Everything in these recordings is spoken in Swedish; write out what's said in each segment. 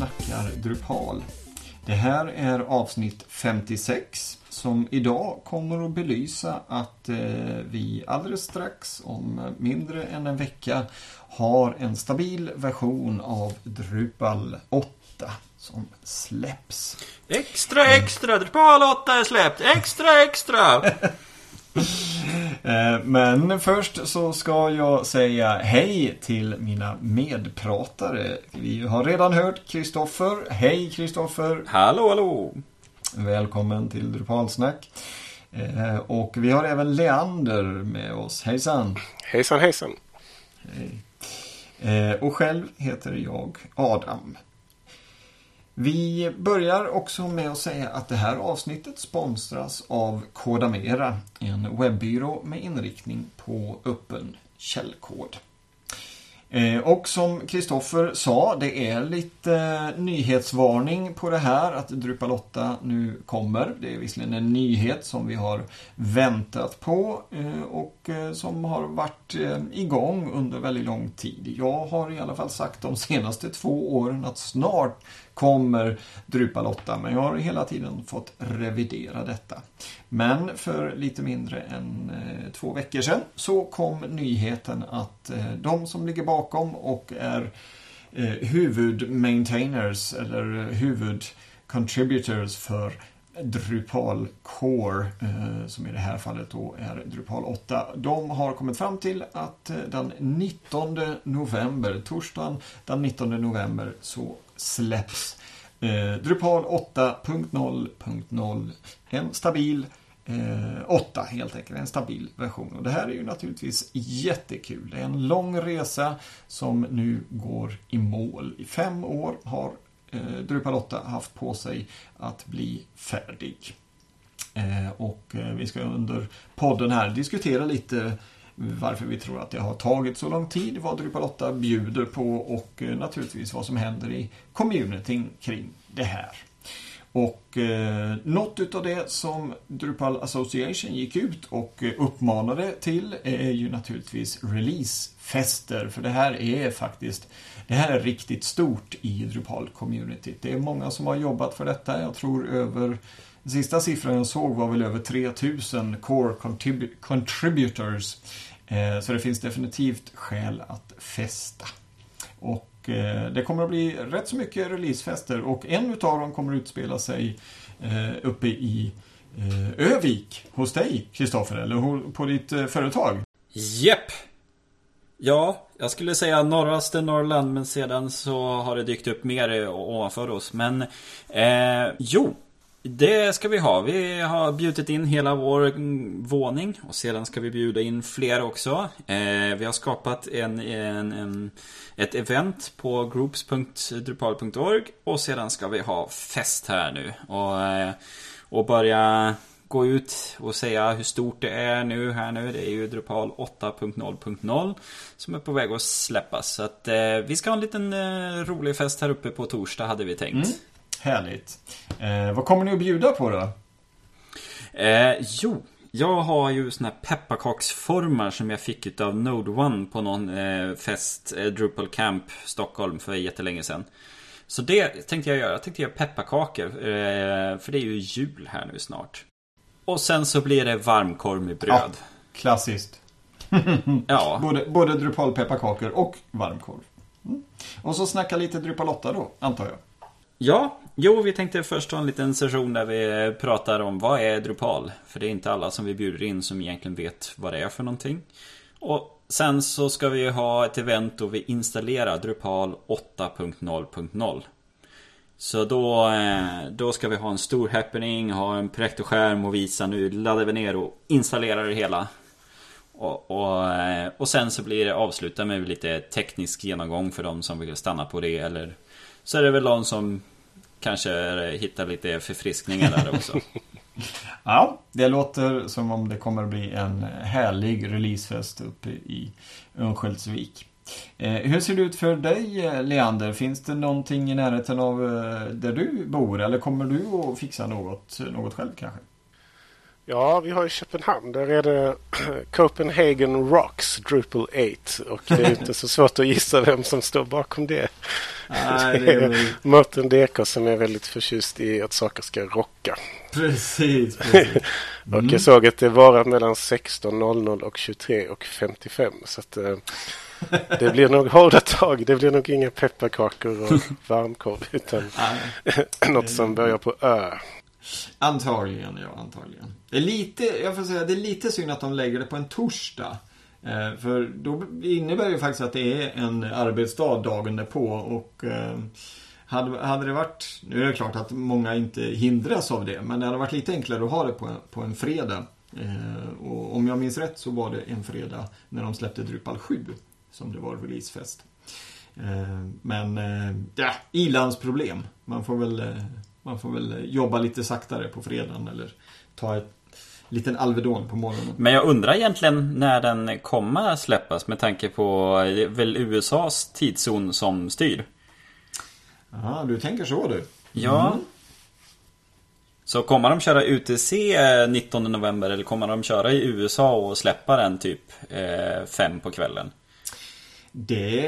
snackar Drupal. Det här är avsnitt 56 som idag kommer att belysa att eh, vi alldeles strax om mindre än en vecka har en stabil version av Drupal 8 som släpps. Extra, extra! Drupal 8 är släppt! Extra, extra! Eh, Men först så ska jag säga hej till mina medpratare. Vi har redan hört Kristoffer. Hej Kristoffer! hallå, hallå! Välkommen till Drupalsnack. Eh, Och vi har även Leander med oss. Hejsan! Hejsan hejsan. Hej. Eh, Och själv heter jag Adam. Vi börjar också med att säga att det här avsnittet sponsras av Kodamera, en webbyrå med inriktning på öppen källkod. Eh, och som Kristoffer sa, det är lite eh, nyhetsvarning på det här att Drupal 8 nu kommer. Det är visserligen en nyhet som vi har väntat på eh, och som har varit igång under väldigt lång tid. Jag har i alla fall sagt de senaste två åren att snart kommer Drupalotta, men jag har hela tiden fått revidera detta. Men för lite mindre än eh, två veckor sedan så kom nyheten att eh, de som ligger bakom och är eh, huvudmaintainers eller huvudcontributors för Drupal Core, eh, som i det här fallet då är Drupal 8. De har kommit fram till att eh, den 19 november, torsdagen den 19 november, så släpps eh, Drupal 8.0.0. En stabil 8 helt enkelt, en stabil version. Och det här är ju naturligtvis jättekul. Det är en lång resa som nu går i mål. I fem år har eh, Drupal 8 haft på sig att bli färdig. Eh, och eh, vi ska under podden här diskutera lite varför vi tror att det har tagit så lång tid, vad Drupal 8 bjuder på och eh, naturligtvis vad som händer i communityn kring det här. Och eh, något utav det som Drupal Association gick ut och eh, uppmanade till är ju naturligtvis releasefester. För det här är faktiskt, det här är riktigt stort i Drupal-communityt. Det är många som har jobbat för detta. Jag tror över, den sista siffran jag såg var väl över 3000 core contribu- contributors. Eh, så det finns definitivt skäl att festa. Och eh, det kommer att bli rätt så mycket releasefester och en utav dem kommer att utspela sig eh, uppe i eh, Övik hos dig, Kristoffer, eller på ditt eh, företag. Jepp! Ja, jag skulle säga norraste Norrland men sedan så har det dykt upp mer ovanför oss. Men eh, jo, det ska vi ha. Vi har bjudit in hela vår mm, våning och sedan ska vi bjuda in fler också. Eh, vi har skapat en, en, en, ett event på groups.drupal.org och sedan ska vi ha fest här nu. Och, eh, och börja gå ut och säga hur stort det är nu här nu. Det är ju Drupal 8.0.0 som är på väg att släppas. Så att eh, vi ska ha en liten eh, rolig fest här uppe på torsdag hade vi tänkt. Mm. Härligt. Eh, vad kommer ni att bjuda på då? Eh, jo, jag har ju såna här pepparkaksformar som jag fick utav Node One på någon eh, fest, eh, Drupal Camp Stockholm för jättelänge sedan. Så det tänkte jag göra. Jag tänkte göra pepparkakor. För det är ju jul här nu snart. Och sen så blir det varmkorv med bröd. Klassiskt. Ja, Både, både Drupal pepparkakor och varmkorv. Mm. Och så snacka lite Drupal 8 då, antar jag. Ja, jo vi tänkte först ha en liten session där vi pratar om vad är Drupal? För det är inte alla som vi bjuder in som egentligen vet vad det är för någonting. Och sen så ska vi ha ett event då vi installerar Drupal 8.0.0. Så då, eh, då ska vi ha en stor happening, ha en projektorskärm och visa nu laddar vi ner och installerar det hela. Och, och, eh, och sen så blir det avsluta med lite teknisk genomgång för de som vill stanna på det eller Så är det väl de som kanske eh, hittar lite förfriskningar där också. Ja, det låter som om det kommer att bli en härlig releasefest uppe i Örnsköldsvik. Eh, hur ser det ut för dig, eh, Leander? Finns det någonting i närheten av eh, där du bor? Eller kommer du att fixa något, något själv kanske? Ja, vi har i Köpenhamn. Där är det Copenhagen Rocks Drupal 8. Och det är inte så svårt att gissa vem som står bakom det. Nej, det är. Mårten DK som är väldigt förtjust i att saker ska rocka. Precis, precis. Och jag såg att det varar mellan 16.00 och 23.55. Så att det blir nog hårda tag. Det blir nog inga pepparkakor och varmkorv. Utan något som börjar på Ö. Antagligen, ja, antagligen. Det är lite, jag får säga, det är lite synd att de lägger det på en torsdag. Eh, för då innebär det ju faktiskt att det är en arbetsdag dagen därpå och eh, hade, hade det varit, nu är det klart att många inte hindras av det, men det hade varit lite enklare att ha det på en, på en fredag. Eh, och om jag minns rätt så var det en fredag när de släppte Drupal 7 som det var releasefest. Eh, men eh, ja, ilandsproblem. Man får väl eh, man får väl jobba lite saktare på fredagen eller ta ett liten Alvedon på morgonen. Men jag undrar egentligen när den kommer släppas med tanke på väl USAs tidszon som styr. Ja, du tänker så du. Ja. Mm. Så kommer de köra UTC 19 november eller kommer de köra i USA och släppa den typ eh, fem på kvällen? Det,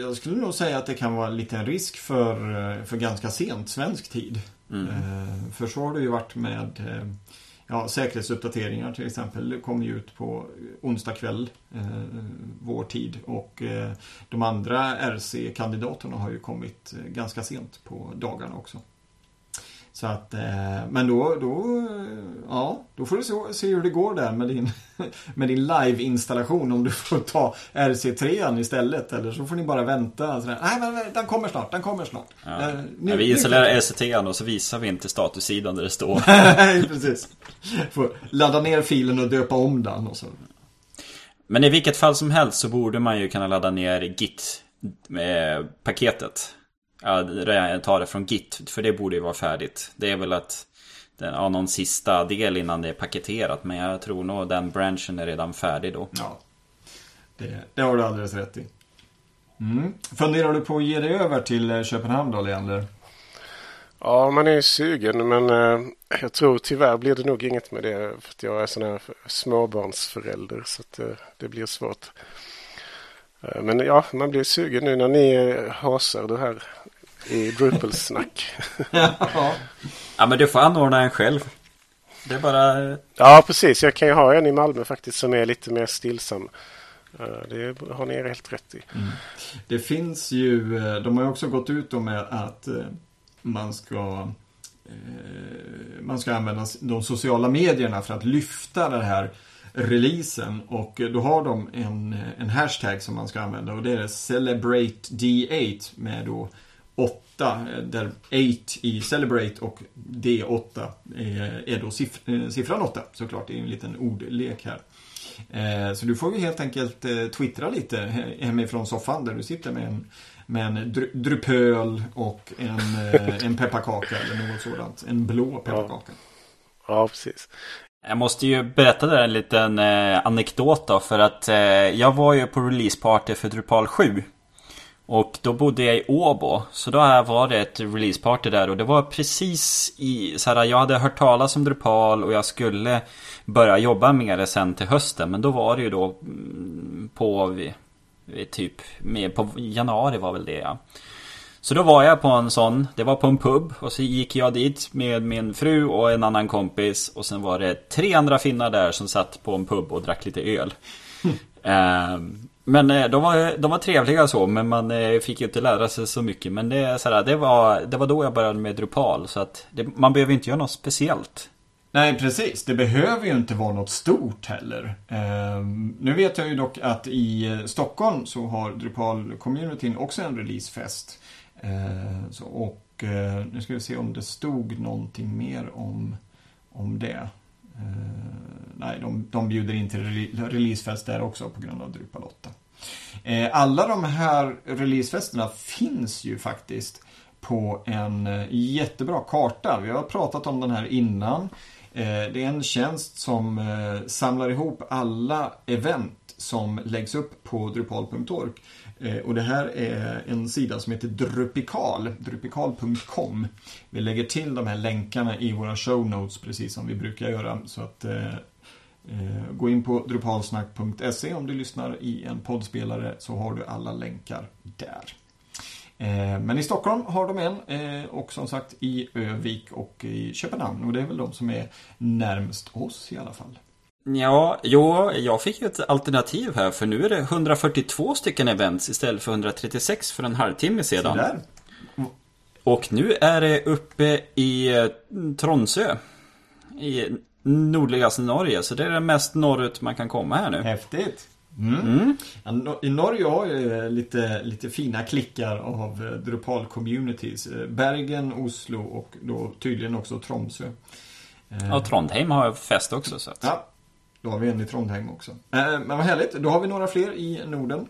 jag skulle nog säga att det kan vara en liten risk för, för ganska sent svensk tid. Mm. Eh, För så har det ju varit med eh, ja, säkerhetsuppdateringar till exempel. Det kommer ju ut på onsdag kväll, eh, vår tid. Och eh, de andra RC-kandidaterna har ju kommit eh, ganska sent på dagarna också. Så att, eh, men då, då, eh, ja, då får du se, se hur det går där med din, med din live-installation. Om du får ta RC3 istället eller så får ni bara vänta. Sådär. Nej men den kommer snart, den kommer snart. Ja. Eh, Ja, vi installerar SCT och så visar vi inte statussidan där det står. Nej, precis. Får ladda ner filen och döpa om den och så. Men i vilket fall som helst så borde man ju kunna ladda ner Git-paketet. Ja, ta det från Git, för det borde ju vara färdigt. Det är väl att den har någon sista del innan det är paketerat. Men jag tror nog den branchen är redan färdig då. Ja. Det, det har du alldeles rätt i. Mm. Funderar du på att ge dig över till eh, Köpenhamn då, Leander? Ja, man är ju sugen men eh, jag tror tyvärr blir det nog inget med det. För att jag är sån här småbarnsförälder så att eh, det blir svårt. Eh, men ja, man blir sugen nu när ni eh, hasar det här i Drupal-snack. ja. Ja men du får anordna en själv. Det är bara... ja, precis. Jag kan ju ha en i Malmö faktiskt som är lite mer stillsam. Eh, det har ni helt rätt i. Det finns ju, eh, de har ju också gått ut med att eh, man ska eh, man ska använda de sociala medierna för att lyfta den här releasen och då har de en, en hashtag som man ska använda och det är Celebrate D8 med då 8 där 8 i Celebrate och D8 är, är då siff, eh, siffran 8 såklart. Det är en liten ordlek här. Eh, Så du får ju helt enkelt eh, twittra lite he- hemifrån soffan där du sitter med en, med en dru- drupöl och en, eh, en pepparkaka eller något sådant. En blå pepparkaka. Ja, precis. Jag måste ju berätta där en liten eh, anekdot då för att eh, jag var ju på releaseparty för Drupal 7 Och då bodde jag i Åbo Så då var det ett releaseparty där och det var precis i så här, Jag hade hört talas om Drupal och jag skulle börja jobba med det sen till hösten Men då var det ju då mm, på vi, vi typ med på januari var väl det ja. Så då var jag på en sån, det var på en pub och så gick jag dit med min fru och en annan kompis och sen var det tre andra finnar där som satt på en pub och drack lite öl. Ehm, men eh, de var, de var trevliga så men man eh, fick ju inte lära sig så mycket. Men det, så här, det, var, det var då jag började med Drupal så att det, man behöver inte göra något speciellt. Nej, precis. Det behöver ju inte vara något stort heller. Eh, nu vet jag ju dock att i eh, Stockholm så har Drupal-communityn också en releasefest. Eh, så, och eh, nu ska vi se om det stod någonting mer om, om det. Eh, nej, de, de bjuder in till re- releasefest där också på grund av Drupal 8. Eh, alla de här releasefesterna finns ju faktiskt på en eh, jättebra karta. Vi har pratat om den här innan. Eh, det är en tjänst som eh, samlar ihop alla event som läggs upp på drupal.org. Eh, och det här är en sida som heter Drupikal, drupikal.com. Vi lägger till de här länkarna i våra show notes precis som vi brukar göra. Så att eh Gå in på drupalsnack.se om du lyssnar i en poddspelare så har du alla länkar där. Eh, men i Stockholm har de en och som sagt i Övik och i Köpenhamn och det är väl de som är närmst oss i alla fall. Ja, jo, jag fick ju ett alternativ här för nu är det 142 stycken events istället för 136 för en halvtimme sedan. Sådär. Och nu är det uppe i eh, Tronsö. I nordligaste Norge, så det är det mest norrut man kan komma här nu. Häftigt! Mm. Mm. I Norge har ju lite, lite fina klickar av eh, Drupal communities. Eh, Bergen, Oslo och då tydligen också Tromsö. Ja, Trondheim har fest också. Så att... Ja, då har vi en i Trondheim också. Eh, men vad härligt, då har vi några fler i Norden.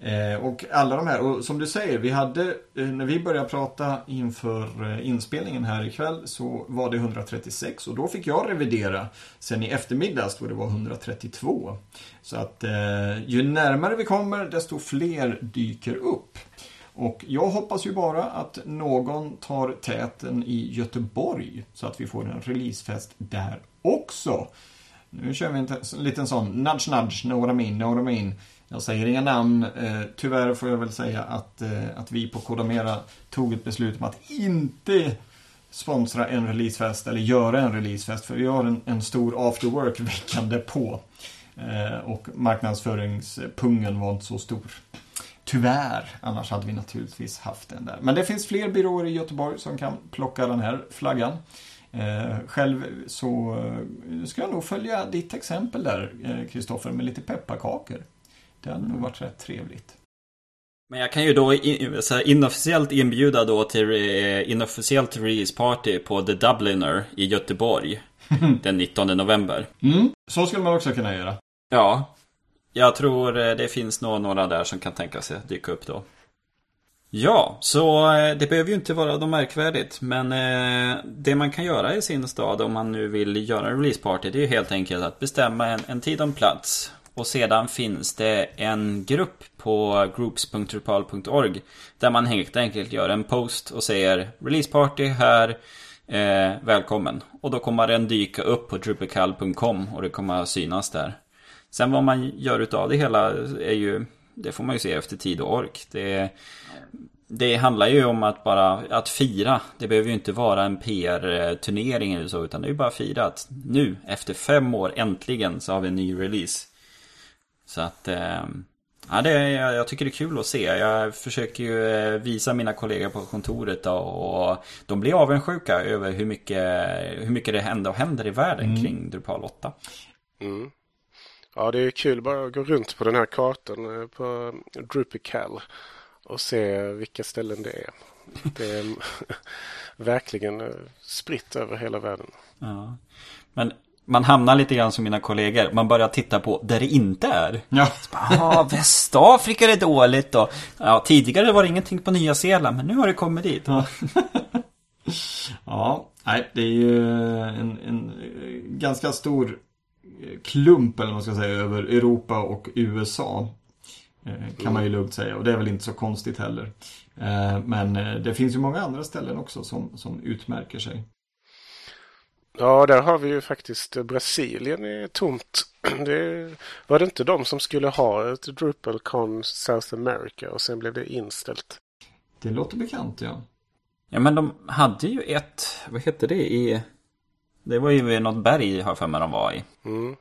Eh, och alla de här, och som du säger, vi hade, eh, när vi började prata inför eh, inspelningen här ikväll så var det 136 och då fick jag revidera sen i eftermiddags då det var 132. Så att eh, ju närmare vi kommer desto fler dyker upp. Och jag hoppas ju bara att någon tar täten i Göteborg så att vi får en releasefest där också. Nu kör vi en liten sån nudge nudge, know what I mean, know what I mean. Jag säger inga namn. Eh, tyvärr får jag väl säga att, eh, att vi på Kodamera tog ett beslut om att inte sponsra en releasefest eller göra en releasefest. För vi har en, en stor after work veckan på. Eh, och marknadsföringspungen var inte så stor. Tyvärr, annars hade vi naturligtvis haft den där. Men det finns fler byråer i Göteborg som kan plocka den här flaggan. Eh, själv så eh, ska jag nog följa ditt exempel där, eh, Kristoffer, med lite pepparkakor. Det hade nog varit rätt trevligt. Men jag kan ju då inofficiellt inbjuda då till inofficiellt release party på The Dubliner i Göteborg. den 19 november. Mm, så skulle man också kunna göra. Ja. Jag tror det finns nog några där som kan tänka sig dyka upp då. Ja, så eh, det behöver ju inte vara något märkvärdigt. Men eh, det man kan göra i sin stad om man nu vill göra en releaseparty det är helt enkelt att bestämma en, en tid och en plats. Och sedan finns det en grupp på groups.drupal.org där man helt enkelt gör en post och säger releaseparty här, eh, välkommen. Och då kommer den dyka upp på drupalcal.com och det kommer synas där. Sen vad man gör utav det hela är ju det får man ju se efter tid och ork. Det, det handlar ju om att bara att fira. Det behöver ju inte vara en PR-turnering eller så. Utan det är ju bara att fira att nu efter fem år äntligen så har vi en ny release. Så att eh, Ja, det, jag, jag tycker det är kul att se. Jag försöker ju eh, visa mina kollegor på kontoret då, och de blir avundsjuka över hur mycket, hur mycket det händer och händer i världen mm. kring Drupal 8. Mm. Ja, det är kul bara att gå runt på den här kartan eh, på Drupical och se vilka ställen det är. Det är verkligen eh, spritt över hela världen. Ja. Men man hamnar lite grann som mina kollegor. Man börjar titta på där det inte är. Ja. ah, Västafrika är dåligt då. Ja, tidigare var det ingenting på Nya Zeeland, men nu har det kommit dit. Ja, ja nej, det är ju en, en ganska stor klump eller vad man ska säga över Europa och USA. Eh, kan man ju lugnt säga och det är väl inte så konstigt heller. Eh, men eh, det finns ju många andra ställen också som, som utmärker sig. Ja, där har vi ju faktiskt Brasilien är tomt. Det var det inte de som skulle ha ett DrupalCon South America och sen blev det inställt? Det låter bekant, ja. Ja, men de hade ju ett, vad hette det i det var ju vid något berg har jag för mig de var i. Mm.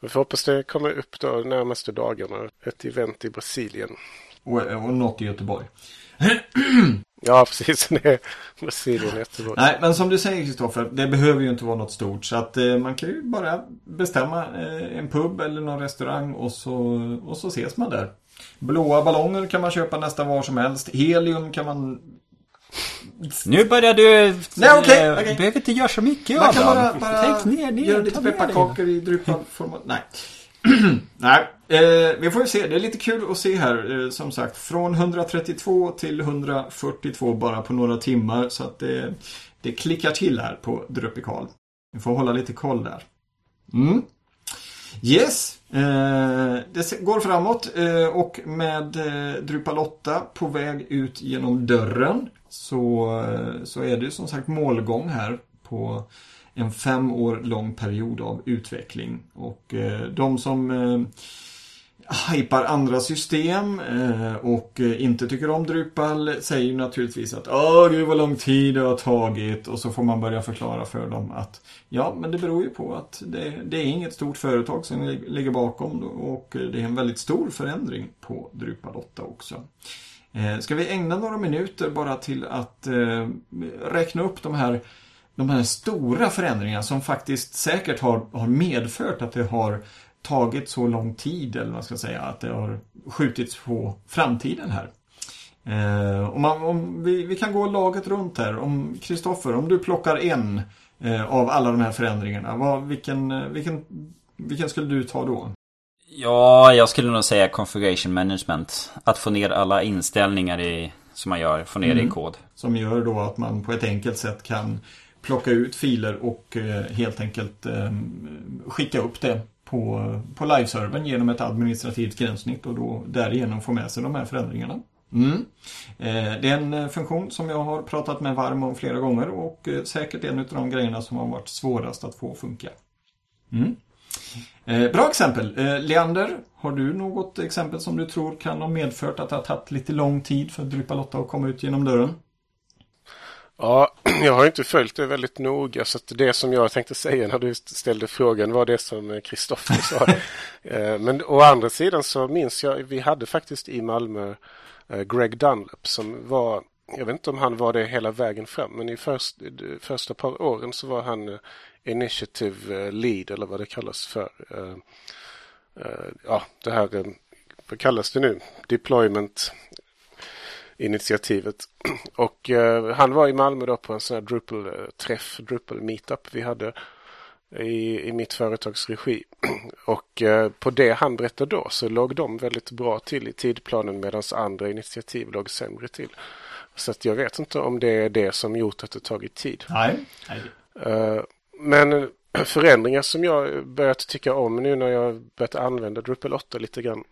Vi får hoppas det kommer upp då de närmaste dagarna. Ett event i Brasilien. Och, och något i Göteborg. ja, precis. Brasilien Göteborg. Nej, men som du säger Kristoffer. Det behöver ju inte vara något stort. Så att eh, man kan ju bara bestämma eh, en pub eller någon restaurang och så, och så ses man där. Blåa ballonger kan man köpa nästan var som helst. Helium kan man nu börjar du... Nej, okej. Okay, okay. behöver inte göra så mycket Man kan bara, bara Tänk ner, ner, göra lite pepparkakor i drypad Nej. Nej, eh, vi får ju se. Det är lite kul att se här. Eh, som sagt, från 132 till 142 bara på några timmar. Så att det, det klickar till här på Drupikal. Vi får hålla lite koll där. Mm. Yes, eh, det går framåt eh, och med eh, Drupal 8 på väg ut genom dörren så, eh, så är det som sagt målgång här på en fem år lång period av utveckling. Och eh, de som eh, hypar andra system eh, och inte tycker om Drupal säger naturligtvis att Åh gud vad lång tid det har tagit och så får man börja förklara för dem att Ja men det beror ju på att det, det är inget stort företag som ligger bakom och det är en väldigt stor förändring på Drupal 8 också. Eh, ska vi ägna några minuter bara till att eh, räkna upp de här de här stora förändringarna som faktiskt säkert har, har medfört att det har tagit så lång tid, eller vad man ska säga, att det har skjutits på framtiden här. Eh, om man, om vi, vi, kan gå laget runt här. Om Kristoffer, om du plockar en eh, av alla de här förändringarna, vad, vilken, vilken, vilken skulle du ta då? Ja, jag skulle nog säga configuration management. Att få ner alla inställningar i, som man gör, få ner mm. i kod. Som gör då att man på ett enkelt sätt kan plocka ut filer och eh, helt enkelt eh, skicka upp det på, på liveservern genom ett administrativt gränssnitt och då därigenom få med sig de här förändringarna. Mm. Eh, det är en eh, funktion som jag har pratat med varm om flera gånger och eh, säkert en av de grejerna som har varit svårast att få funka. Mm. Bra exempel. Leander, har du något exempel som du tror kan ha medfört att det har tagit lite lång tid för Drupal 8 att komma ut genom dörren? Ja, jag har inte följt det väldigt noga så att det som jag tänkte säga när du ställde frågan var det som Kristoffer sa. Eh, men å andra sidan så minns jag, vi hade faktiskt i Malmö eh, Greg Dunlap som var, jag vet inte om han var det hela vägen fram, men i först, första par åren så var han eh, Initiative Lead eller vad det kallas för. Ja, det här, vad kallas det nu? Deployment initiativet. Och eh, han var i Malmö då på en sån här Drupal-träff, Drupal-meetup vi hade i, i mitt företags regi. Och eh, på det han berättade då så låg de väldigt bra till i tidplanen medan andra initiativ låg sämre till. Så att jag vet inte om det är det som gjort att det tagit tid. Nej. Nej. Eh, men förändringar som jag börjat tycka om nu när jag börjat använda Drupal 8 lite grann.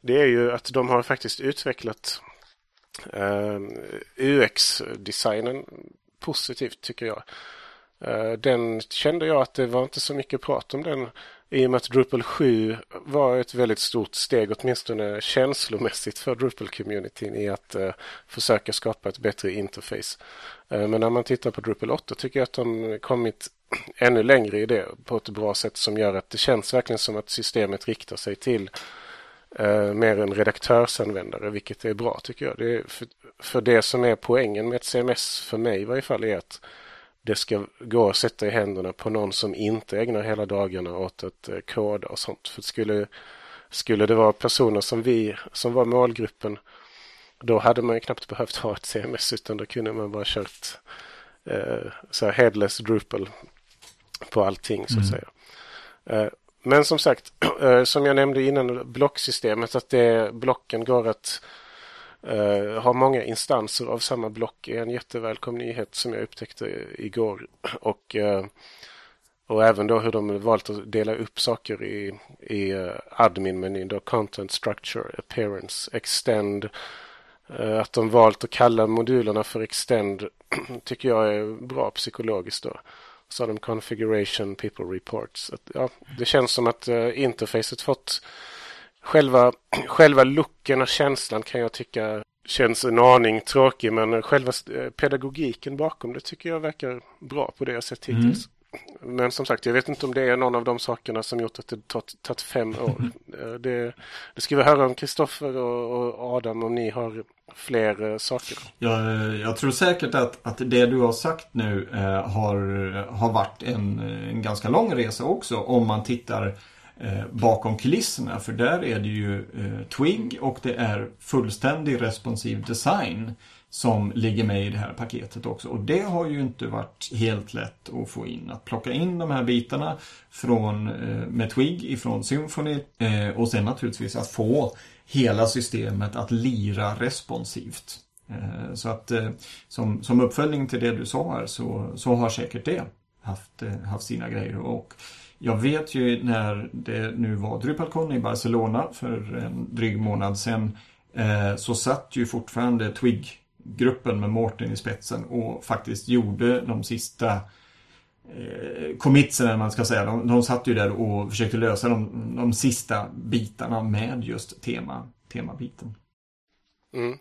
Det är ju att de har faktiskt utvecklat Ehm, UX-designen positivt tycker jag. Uh, den kände jag att det var inte så mycket prat om den i och med att Drupal 7 var ett väldigt stort steg åtminstone känslomässigt för Drupal-communityn i att uh, försöka skapa ett bättre interface. Ehm, men när man tittar på Drupal 8 tycker jag att de kommit ännu längre i det på ett bra sätt som gör att det känns verkligen som att systemet riktar sig till eh, mer en redaktörsanvändare, vilket är bra tycker jag. Det för, för, det som är poängen med ett CMS för mig i varje fall är att det ska gå att sätta i händerna på någon som inte ägnar hela dagarna åt att eh, koda och sånt. För skulle, skulle det vara personer som vi, som var målgruppen, då hade man ju knappt behövt ha ett CMS utan då kunde man bara kört eh, så här headless Drupal på allting så att mm. säga. Eh, men som sagt, eh, som jag nämnde innan, blocksystemet, att det, blocken går att uh, ha många instanser av samma block är en jättevälkommen nyhet som jag upptäckte igår. Och, uh, och även då hur de valt att dela upp saker i, i uh, admin-menyn, då content structure, appearance, extend. Att de valt att kalla modulerna för extend tycker jag är bra psykologiskt då så har de configuration people reports. Att, ja, det känns som att uh, interfacet fått själva, själva looken och känslan kan jag tycka känns en aning tråkig men själva eh, pedagogiken bakom det tycker jag verkar bra på det jag sett hittills. Mm. Men som sagt, jag vet inte om det är någon av de sakerna som gjort att det tagit fem år. Eh, det, det ska vi höra om Kristoffer och, och, Adam om ni har fler eh, saker. Jag, eh, jag tror säkert att, att det du har sagt nu eh, har, har varit en, eh, en ganska lång resa också om man tittar eh, bakom kulisserna. För där är det ju eh, Twig och det är fullständig responsiv design som ligger med i det här paketet också. Och det har ju inte varit helt lätt att få in. Att plocka in de här bitarna från, eh, med Twig ifrån Symfony eh, och sen naturligtvis att få hela systemet att lira responsivt. Eh, så att eh, som, som uppföljning till det du sa här så, så har säkert det haft, eh, haft sina grejer. Och jag vet ju när det nu var DrupalCon i Barcelona för en dryg månad sedan så satt ju fortfarande Twig-gruppen med Mårten i spetsen och faktiskt gjorde de sista eh, eller man ska säga. De, de satt ju där och försökte lösa de, de sista bitarna med just tema, temabiten. Mm.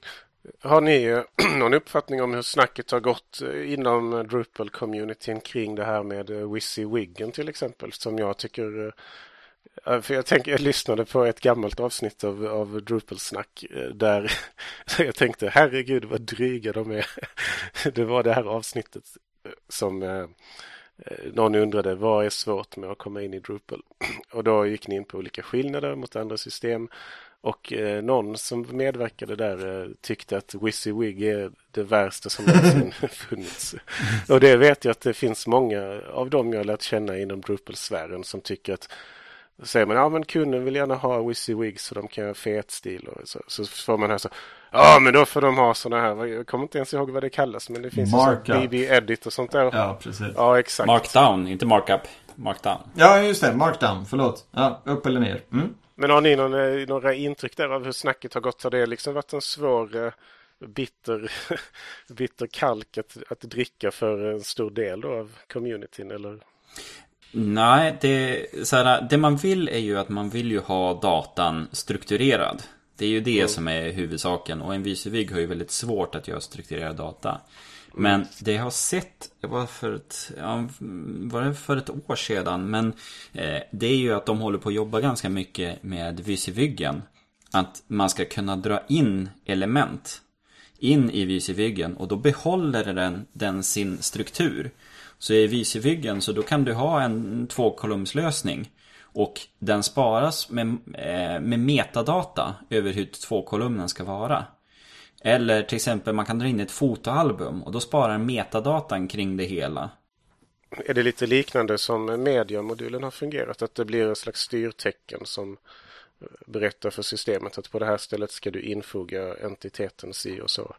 Har ni eh, någon uppfattning om hur snacket har gått eh, inom Drupal-communityn kring det här med eh, Wizzy Wiggen till exempel som jag tycker för jag, tänkte, jag lyssnade på ett gammalt avsnitt av, av Drupal-snack där jag tänkte herregud vad dryga de är. Det var det här avsnittet som någon undrade vad är svårt med att komma in i Drupal? Och då gick ni in på olika skillnader mot andra system och eh, någon som medverkade där eh, tyckte att Wig är det värsta som någonsin funnits. Och det vet jag att det finns många av dem jag lärt känna inom Drupal-sfären som tycker att säger man ja men kunden vill gärna ha Wizzy Wig så de kan göra fet stil och så, så får man här så ja men då får de ha sådana här, jag kommer inte ens ihåg vad det kallas men det finns ju BB Edit och sånt där. Ja precis. Ja exakt. Markdown, inte markup. Markdown. Ja just det, markdown, förlåt. Ja, upp eller ner. Mm. Men har ni någon, eh, några intryck där av hur snacket har gått? Har det liksom varit en svår eh, bitter, bitter kalk att, att dricka för en stor del då av communityn eller? Nej, det, så här, det man vill är ju att man vill ju ha datan strukturerad. Det är ju det mm. som är huvudsaken och en VCVig har ju väldigt svårt att göra strukturerad data. Men det jag har sett, var för ett, ja, var det för ett år sedan, men eh, det är ju att de håller på att jobba ganska mycket med Visivyggen. Att man ska kunna dra in element in i Visivyggen och då behåller den, den sin struktur. Så i Visivyggen så då kan du ha en tvåkolumnslösning och den sparas med, eh, med metadata över hur tvåkolumnen ska vara. Eller till exempel man kan dra in ett fotoalbum och då sparar metadatan kring det hela. Är det lite liknande som mediamodulen har fungerat? Att det blir en slags styrtecken som berättar för systemet att på det här stället ska du infoga entiteten si och så?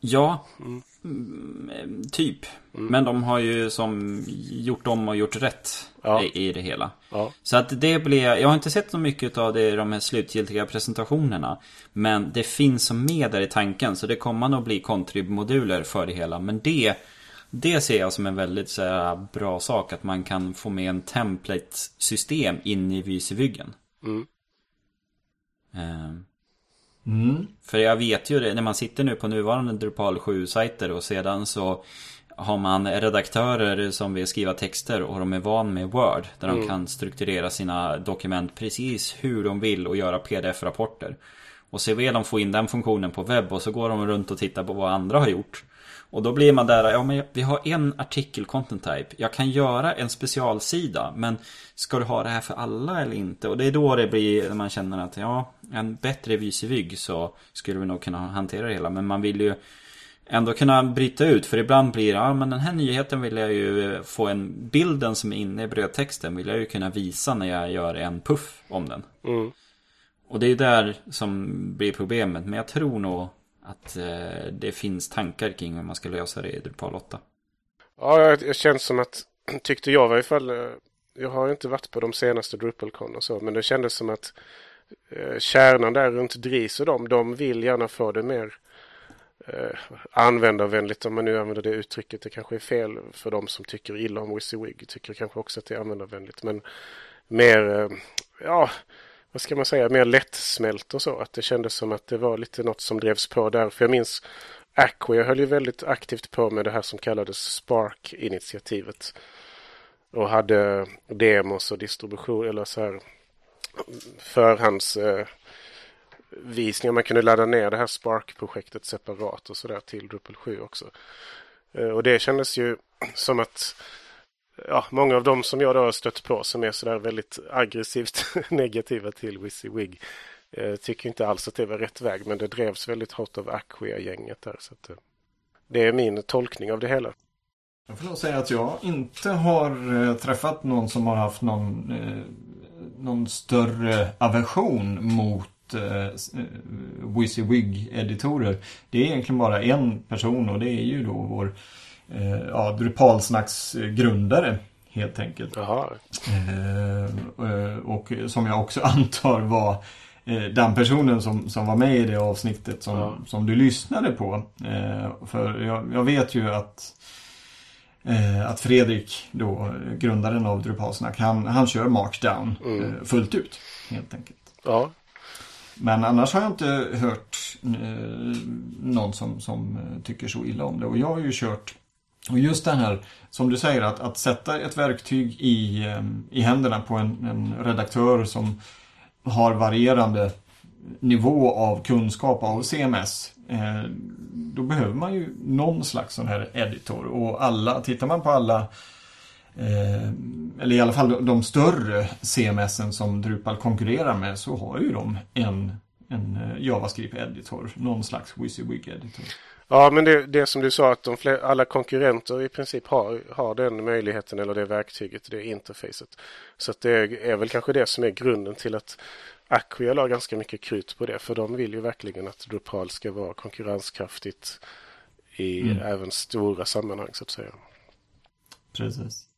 Ja, mm. Mm typ. Mm. Men de har ju som gjort om och gjort rätt ja. i, i, det hela. Ja. Så att det blir, jag har inte sett så mycket av det i de här slutgiltiga presentationerna. Men det finns som med där i tanken så det kommer nog bli kontribmoduler för det hela. Men det, det ser jag som en väldigt så här, bra sak att man kan få med en template-system in i Vysivyggen. Mm. Um. Mm. För jag vet ju det, när man sitter nu på nuvarande Drupal 7-sajter och sedan så har man redaktörer som vill skriva texter och de är van med Word. Där mm. de kan strukturera sina dokument precis hur de vill och göra pdf-rapporter. Och så vill de få in den funktionen på webb och så går de runt och tittar på vad andra har gjort. Och då blir man där, ja men vi har en artikel content type. Jag kan göra en specialsida men ska du ha det här för alla eller inte? Och det är då det blir, när man känner att ja, en bättre visivygg så skulle vi nog kunna hantera det hela. Men man vill ju ändå kunna bryta ut. För ibland blir det, ja men den här nyheten vill jag ju få en bilden som är inne i brödtexten vill jag ju kunna visa när jag gör en puff om den. Mm. Och det är där som blir problemet. Men jag tror nog att eh, det finns tankar kring hur man ska lösa det i Drupal 8. Ja, det känns som att, tyckte jag i fall, eh, jag har inte varit på de senaste DrupalCon och så, men det kändes som att eh, kärnan där runt DRIS och dem, de vill gärna få det mer eh, användarvänligt om man nu använder det uttrycket. Det kanske är fel för de som tycker illa om WYSIWYG. Tycker kanske också att det är användarvänligt. Men mer, eh, ja, vad ska man säga, mer lättsmält och så. Att det kändes som att det var lite något som drevs på där. För jag minns Aquia höll ju väldigt aktivt på med det här som kallades Spark-initiativet. Och hade demos och distribution eller så här förhandsvisningar. eh. Man kunde ladda ner det här Spark-projektet separat och sådär till Drupal 7 också. Eh, och det kändes ju som att ja, många av dem som jag då har stött på som är sådär väldigt aggressivt negativa till Wizzy eh, tycker inte alls att det var rätt väg. Men det drevs väldigt hårt av Aquia gänget där. Så att, eh, det är min tolkning av det hela. Jag får nog säga att jag inte har eh, träffat någon som har haft någon, eh, någon större aversion mot eh, WYSIWYG-editorer. Det är egentligen bara en person och det är ju då vår eh, ja, Drupalsnacks grundare Helt enkelt. Jaha. Eh, och som jag också antar var eh, den personen som, som var med i det avsnittet som, Ja. som du lyssnade på. Eh, för jag, jag vet ju att eh, att Fredrik, då, grundaren av Drupalsnack, han, han kör Markdown Mm. eh, fullt ut. Helt enkelt. Ja. Men annars har jag inte hört eh, någon som, som eh, tycker så illa om det. Och jag har ju kört och just den här, som du säger, att, att sätta ett verktyg i, eh, i händerna på en, en redaktör som har varierande nivå av kunskap av CMS. Eh, då behöver man ju någon slags sån här editor. Och alla, tittar man på alla eh, eller i alla fall de, de större CMSen som Drupal konkurrerar med så har ju de en, en eh, JavaScript-editor. Någon slags WYSIWYG-editor. Ja, men det, det som du sa att de fler, alla konkurrenter i princip har, har den möjligheten eller det verktyget, det interfacet. Så det är väl kanske det som är grunden till att Acquia la ganska mycket krut på det. För de vill ju verkligen att Drupal ska vara konkurrenskraftigt i Mm. även stora sammanhang så att säga. Precis.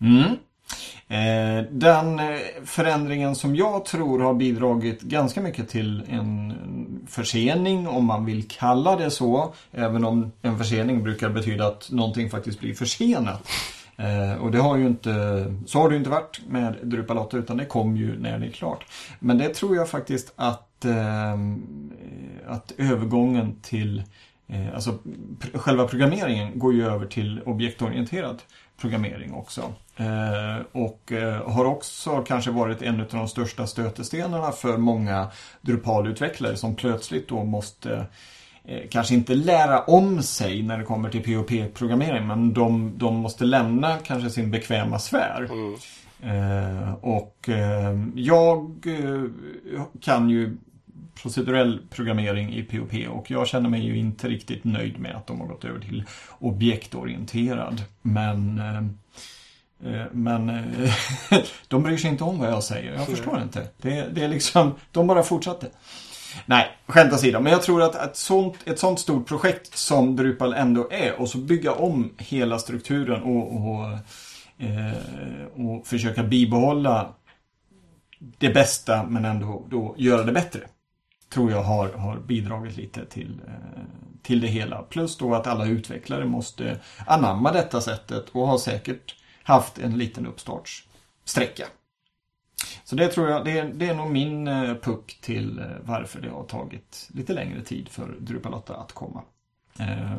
Mm. Eh, den eh, förändringen som jag tror har bidragit ganska mycket till en försening, om man vill kalla det så. Även om en försening brukar betyda att någonting faktiskt blir försenat. Eh, och det har ju inte, så har det ju inte varit med Drupal 8 utan det kom ju när det är klart. Men det tror jag faktiskt att, att övergången till Alltså själva programmeringen går ju över till objektorienterad programmering också. Eh, och eh, har också kanske varit en av de största stötestenarna för många Drupal-utvecklare som plötsligt då måste eh, kanske inte lära om sig när det kommer till POP-programmering men de, de måste lämna kanske sin bekväma sfär. Mm. Eh, och eh, jag kan ju procedurell programmering i POP och jag känner mig ju inte riktigt nöjd med att de har gått över till objektorienterad. Men eh, men eh, de bryr sig inte om vad jag säger. Jag förstår inte. Det, det är liksom, de bara fortsatte. Nej, skämt åsido. Men jag tror att ett sånt, ett sånt stort projekt som Drupal ändå är och så bygga om hela strukturen och, och, eh, och försöka bibehålla det bästa men ändå då göra det bättre. Tror jag har, har bidragit lite till, eh, till det hela. Plus då att alla utvecklare måste anamma detta sättet och har säkert haft en liten uppstartssträcka. Så det tror jag, det är, det är nog min eh, puck till eh, varför det har tagit lite längre tid för Drupalotta att komma. Eh,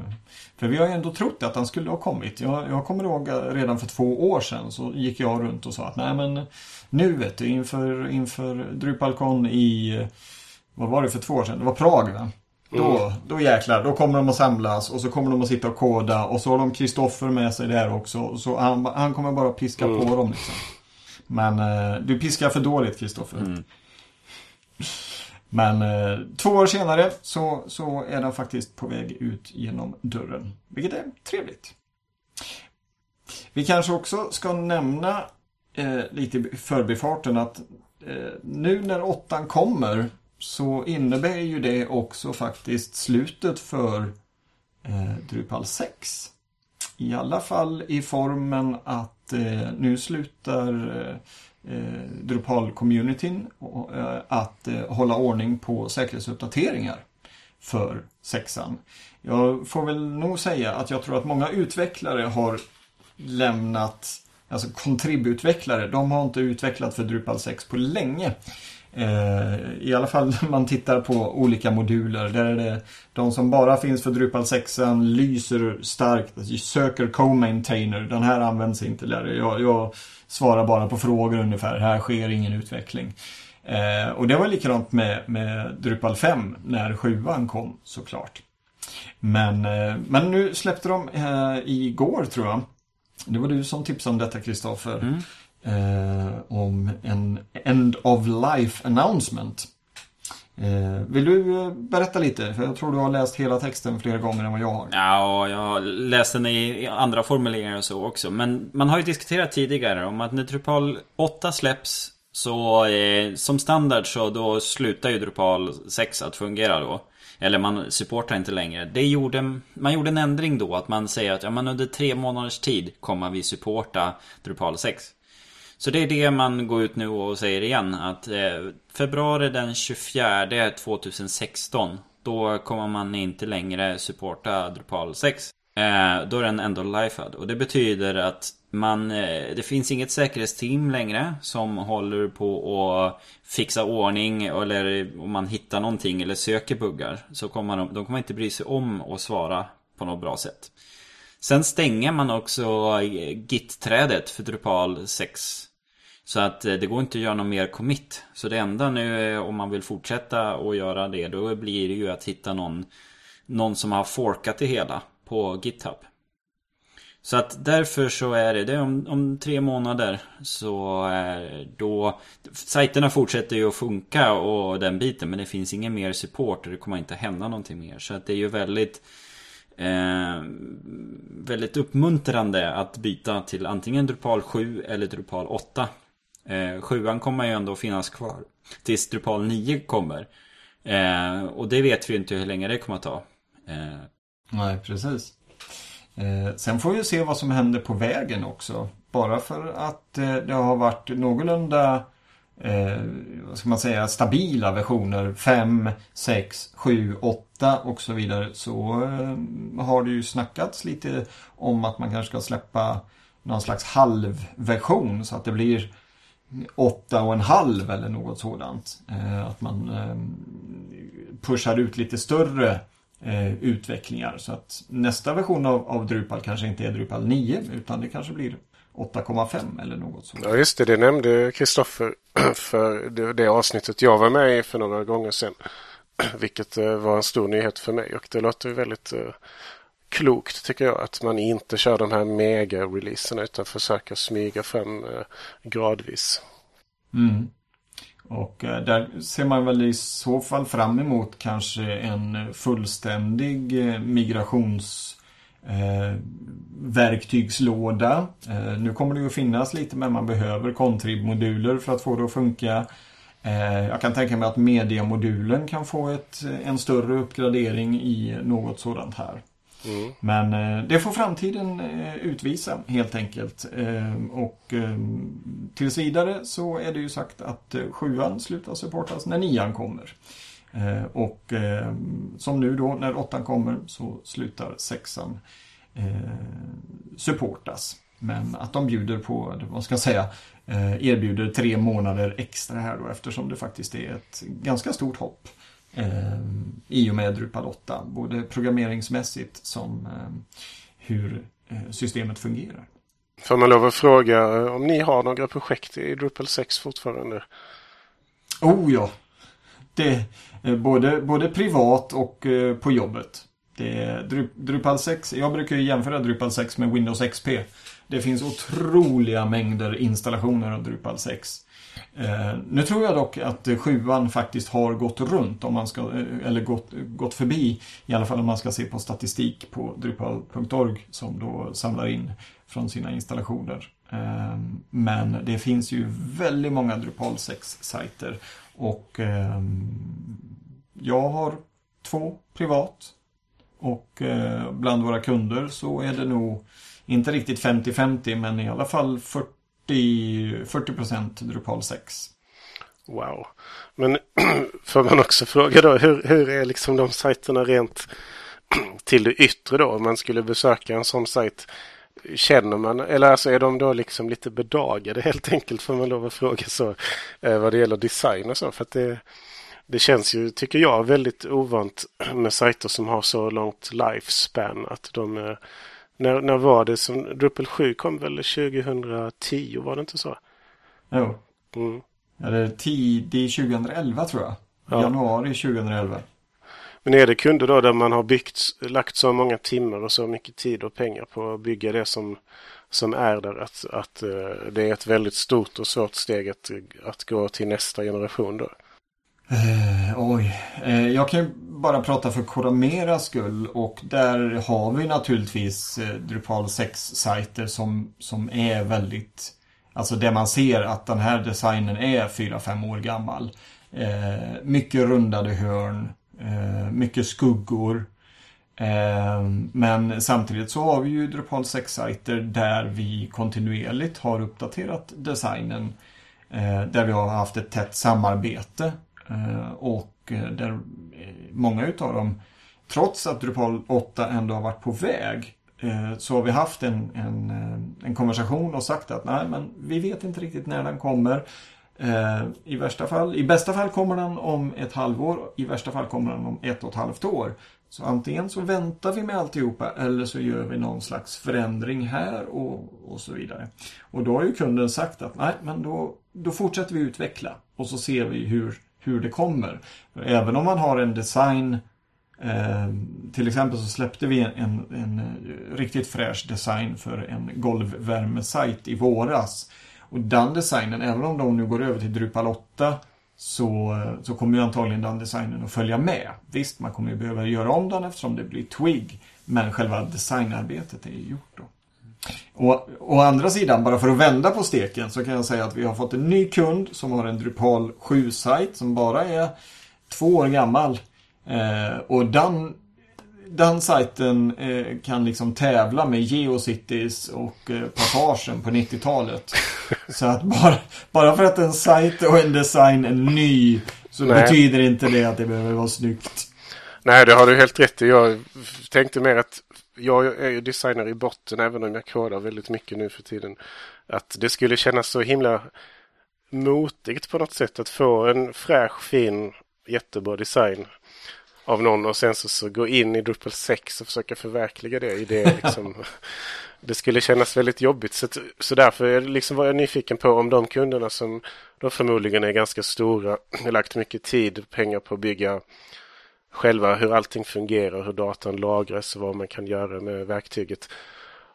för vi har ju ändå trott att han skulle ha kommit. Jag, jag kommer ihåg redan för två år sedan så gick jag runt och sa att nej men nu vet du inför, inför DrupalCon i, vad var det för två år sedan? Det var Prag va? Då, då jäklar, då kommer de att samlas och så kommer de att sitta och koda och så har de Kristoffer med sig där också. Så han, han kommer bara piska på dem liksom. Men eh, du piskar för dåligt Kristoffer. Men eh, två år senare så, så är den faktiskt på väg ut genom dörren. Vilket är trevligt. Vi kanske också ska nämna eh, lite i förbifarten att eh, nu när åttan kommer så innebär ju det också faktiskt slutet för eh, Drupal 6. I alla fall i formen att eh, nu slutar eh, eh Drupal-communityn eh, att eh, hålla ordning på säkerhetsuppdateringar för sexan. Jag får väl nog säga att jag tror att många utvecklare har lämnat, alltså kontributvecklare, de har inte utvecklat för Drupal 6 på länge. Eh, I alla fall när man tittar på olika moduler. Där är det de som bara finns för Drupal 6 lyser starkt. Alltså, söker co-maintainer. Den här används inte längre. Jag, jag svarar bara på frågor ungefär. Här sker ingen utveckling. Eh, och det var likadant med, med Drupal 5 när 7 kom såklart. Men, eh, men nu släppte de eh, igår tror jag. Det var du som tipsade om detta Kristoffer. Mm. Eh, om en End of Life announcement. Eh, vill du eh, berätta lite? För jag tror du har läst hela texten flera gånger än vad jag har. Ja, jag har läst den i i andra formuleringar och så också. Men man har ju diskuterat tidigare om att när Drupal 8 släpps så eh, som standard så då slutar ju Drupal 6 att fungera då. Eller man supportar inte längre. Det gjorde, man gjorde en ändring då att man säger att ja, men under tre månaders tid kommer vi supporta Drupal 6. Så det är det man går ut nu och säger igen att eh, februari den 24 2016 då kommer man inte längre supporta Drupal 6. Eh, då är den ändå lifead. Och det betyder att man, eh, det finns inget säkerhetsteam längre som håller på att fixa ordning eller om man hittar någonting eller söker buggar. Så kommer de, de kommer inte bry sig om att svara på något bra sätt. Sen stänger man också eh, Git-trädet för Drupal 6. Så att eh, det går inte att göra någon mer commit. Så det enda nu eh, om man vill fortsätta att göra det då blir det ju att hitta någon, någon som har forkat det hela på GitHub. Så att därför så är det, det är om, om tre månader så är då Sajterna fortsätter ju att funka och den biten men det finns ingen mer support och det kommer inte hända någonting mer. Så att det är ju väldigt eh, Väldigt uppmuntrande att byta till antingen Drupal 7 eller Drupal 8. Eh, 7 kommer ju ändå finnas kvar tills Drupal 9 kommer. Eh, och det vet vi inte hur länge det kommer att ta. Eh, Nej, precis. Eh, sen får vi se vad som händer på vägen också. Bara för att eh, det har varit någorlunda eh, vad ska man säga, stabila versioner 5, 6, 7, 8 och så vidare så eh, har det ju snackats lite om att man kanske ska släppa någon slags halvversion så att det blir åtta och en halv eller något sådant. Eh, att man eh, pushar ut lite större eh, utvecklingar. Så att nästa version av, av Drupal kanske inte är Drupal 9 utan det kanske blir 8,5 eller något sådant. Ja just det, det nämnde Kristoffer för det, det avsnittet jag var med i för några gånger sedan. Vilket eh, var en stor nyhet för mig och det låter väldigt uh, klokt tycker jag att man inte kör de här mega-releaserna utan försöker smyga fram uh, gradvis. Mm. Och eh, där ser man väl i så fall fram emot kanske en fullständig migrationsverktygslåda. migrations eh, verktygslåda. Eh, nu kommer det ju att finnas lite men man behöver contrib-moduler för att få det att funka. Eh, jag kan tänka mig att mediamodulen kan få ett, en större uppgradering i något sådant här. Mm. Men eh, det får framtiden eh, utvisa helt enkelt. Eh, och eh, tills vidare så är det ju sagt att eh, sjuan slutar supportas när nian kommer. Eh, och som nu då när åttan kommer så slutar sexan supportas. Men att de bjuder på, vad ska jag säga, erbjuder tre månader extra här då eftersom det faktiskt är ett ganska stort hopp eh, i och med Drupal 8. Både programmeringsmässigt som eh, hur eh, systemet fungerar. Får man lov att fråga eh, om ni har några projekt i Drupal 6 fortfarande? Oh ja! Det, eh, både, både privat och på jobbet. Det Drupal 6, jag brukar jämföra Drupal 6 med Windows XP. Det finns otroliga mängder installationer av Drupal 6. Eh, nu tror jag dock att sjuan faktiskt har gått runt om man ska, eh, eller gått, gått förbi i alla fall om man ska se på statistik på Drupal.org som då samlar in från sina installationer. Eh, men det finns ju väldigt många Drupal 6-sajter och eh, jag har två privat och eh, bland våra kunder så är det nog inte riktigt 50-50 men i alla fall 40 40 procent Drupal 6. Wow. Men får man också fråga då, hur, hur är liksom de sajterna rent till det yttre då? Om man skulle besöka en sån sajt, känner man, eller alltså är de då liksom lite bedagade helt enkelt får man lov att fråga så eh, vad det gäller design och så. För att det, det känns ju, tycker jag, väldigt ovant med sajter som har så långt lifespan att de är när, när var det som Drupal 7 kom väl 2010 var det inte så? Jo. Mm. Ja, det är tidigt 2011 tror jag. Ja. Januari 2011. Men är det kunder då där man har byggt, lagt så många timmar och så mycket tid och pengar på att bygga det som, som är där att, att uh, det är ett väldigt stort och svårt steg att, att gå till nästa generation då? Eh, oj, eh, jag kan ju bara prata för Corameras skull och där har vi naturligtvis eh, Drupal 6-sajter som, som är väldigt, alltså där man ser att den här designen är 4-5 år gammal. Eh, mycket rundade hörn, Eh, mycket skuggor. Eh, men samtidigt så har vi ju Drupal 6-sajter där vi kontinuerligt har uppdaterat designen. Eh, där vi har haft ett tätt samarbete. Eh, och eh, där eh, många utav dem, trots att Drupal 8 ändå har varit på väg, så har vi haft en, en, en konversation och sagt att nej men vi vet inte riktigt när den kommer. I värsta fall, i bästa fall kommer den om ett halvår, i värsta fall kommer den om ett och ett halvt år. Så antingen så väntar vi med alltihopa eller så gör vi någon slags förändring här och, och så vidare. Och då har ju kunden sagt att nej, men då, då fortsätter vi utveckla och så ser vi hur, hur det kommer. Även om man har en design eh, till exempel så släppte vi en, en, en, eh, riktigt fräsch design för en golvvärmesajt i våras. Och den designen, även om de nu går över till Drupal 8 så, eh, så kommer ju antagligen den designen att följa med. Visst, man kommer ju behöva göra om den eftersom det blir Twig. Men själva designarbetet är ju gjort då. Och å andra sidan, bara för att vända på steken så kan jag säga att vi har fått en ny kund som har en Drupal 7-sajt som bara är två år gammal. Eh, och den den sajten eh, kan liksom tävla med Geocities och eh, Passagen på 90-talet. Så att bara, bara för att en sajt och en design är ny så Nej. betyder inte det att det behöver vara snyggt. Nej, det har du helt rätt i. Jag tänkte mer att jag är ju designer i botten även om jag kodar väldigt mycket nu för tiden. Att det skulle kännas så himla motigt på något sätt att få en fräsch, fin, jättebra design av någon och sen så, så gå in i Drupal 6 och försöka förverkliga det i det. Liksom. det skulle kännas väldigt jobbigt. Så, så därför liksom var jag nyfiken på om de kunderna som då förmodligen är ganska stora, har lagt mycket tid och pengar på att bygga själva hur allting fungerar, hur datan lagras och vad man kan göra med verktyget.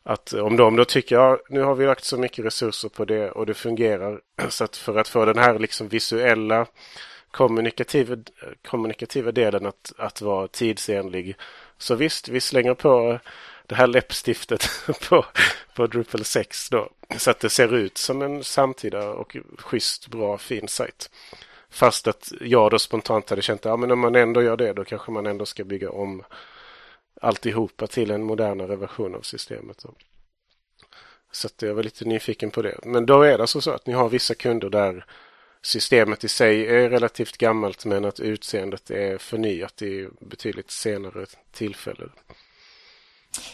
Att eh, om de då tycker, ja nu har vi lagt så mycket resurser på det och det fungerar. Så att för att få den här liksom visuella kommunikativa, kommunikativa delen att, att vara tidsenlig. Så visst, vi slänger på det här läppstiftet på, på Drupal 6 då. Så att det ser ut som en samtida och schysst, bra, fin sajt. Fast att jag då spontant hade känt att ja, men om man ändå gör det då kanske man ändå ska bygga om alltihopa till en modernare version av systemet. Då. Så att jag var lite nyfiken på det. Men då är det alltså så att ni har vissa kunder där systemet i sig är relativt gammalt men att utseendet är förnyat i betydligt senare tillfällen.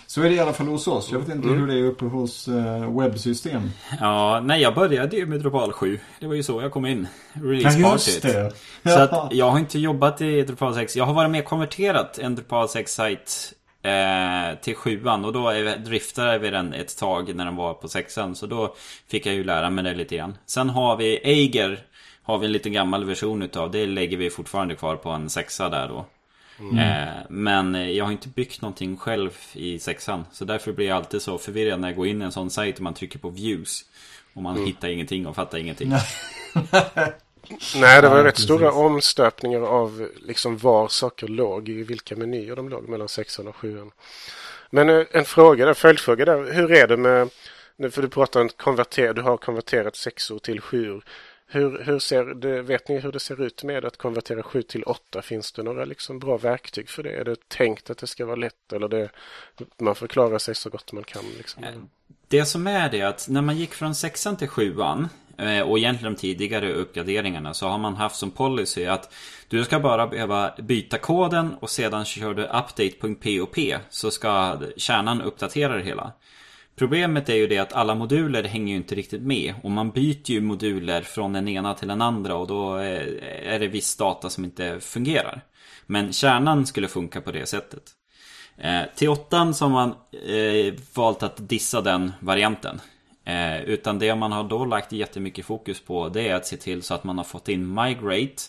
Så är det i alla fall hos oss. Jag vet inte mm. hur det är uppe hos uh, webbsystem. Ja, nej jag började ju med Drupal 7. Det var ju så jag kom in. Release ja, just det. Så att jag har inte jobbat i Drupal 6. Jag har varit med konverterat en Drupal 6-sajt eh, till 7 och då driftade vi den ett tag när den var på 6 Så då fick jag ju lära mig det lite grann. Sen har vi Eiger har vi en lite gammal version utav. Det lägger vi fortfarande kvar på en sexa där då. Mm. Eh, men jag har inte byggt någonting själv i sexan. Så därför blir jag alltid så förvirrad när jag går in i en sån sajt och man trycker på views. Och man mm. hittar ingenting och fattar ingenting. Nej, det var ja, rätt precis. stora omstöpningar av liksom var saker låg, i vilka menyer de låg mellan sexan och sjuan. Men eh, en fråga där, följdfråga där. Hur är det med, för du pratar om konverter, du har konverterat sexor till sjuor. Hur, hur ser det, vet ni hur det ser ut med att konvertera 7 till 8? Finns det några liksom bra verktyg för det? Är det tänkt att det ska vara lätt eller det, man förklarar sig så gott man kan? Liksom? Eh, det som är det att när man gick från 6 till 7 eh, och egentligen de tidigare uppgraderingarna så har man haft som policy att du ska bara behöva byta koden och sedan kör du update.pop så ska kärnan uppdatera det hela. Problemet är ju det att alla moduler hänger ju inte riktigt med och man byter ju moduler från den ena till den andra och då eh, är det viss data som inte fungerar. Men kärnan skulle funka på det sättet. Eh, till 8 så har man eh, valt att dissa den varianten. Utan det man har då lagt jättemycket fokus på det är att se till så att man har fått in migrate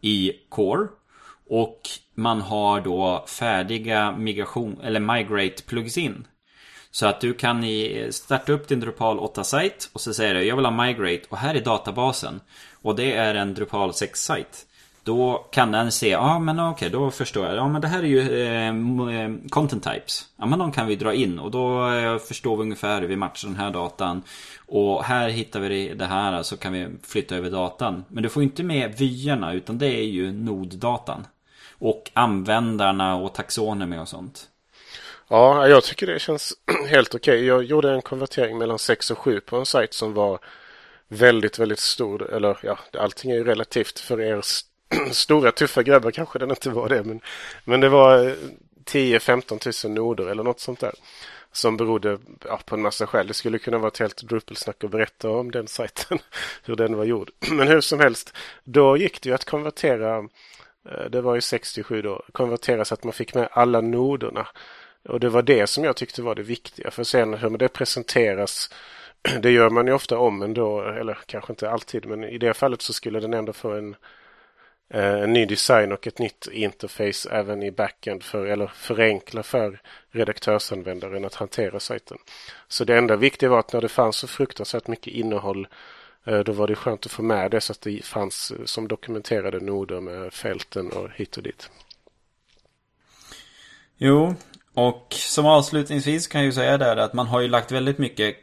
i core. Och man har då färdiga migration eller migrate plugs in så att du kan starta upp din Drupal 8-sajt och så säger du jag vill ha migrate och här är databasen. Och det är en Drupal 6-sajt. Då kan den se, ja ah, men okej okay, då förstår jag. Ja men det här är ju eh, eh, content types. Ja men de kan vi dra in och då eh, förstår vi ungefär hur vi matchar den här datan. Och här hittar vi det här så kan vi flytta över datan. Men du får inte med vyerna utan det är ju noddatan. Och användarna och taxonomi och sånt. Ja, jag tycker det känns helt okej. Okay. Jag gjorde en konvertering mellan 6 och 7 på en sajt som var väldigt, väldigt stor. Eller ja, allting är ju relativt för er stora tuffa grabbar kanske den inte var det. Men, men det var eh, 10-15 tusen noder eller något sånt där. Som berodde ja, på en massa skäl. Det skulle kunna vara ett helt Drupal-snack att berätta om den sajten. hur den var gjord. Men hur som helst. Då gick det ju att konvertera. Eh, det var ju 67 då. Konvertera så att man fick med alla noderna. Och det var det som jag tyckte var det viktiga. För sen hur det presenteras. Det gör man ju ofta om ändå. Eller kanske inte alltid. Men i det fallet så skulle den ändå få en eh, en ny design och ett nytt interface även i backend för, eller förenkla för redaktörsanvändaren att hantera sajten. Så det enda viktiga var att när det fanns så fruktansvärt mycket innehåll eh, då var det skönt att få med det så att det fanns eh, som dokumenterade noder med fälten och hit och dit. Jo, och som avslutningsvis kan jag ju säga där att man har ju lagt väldigt mycket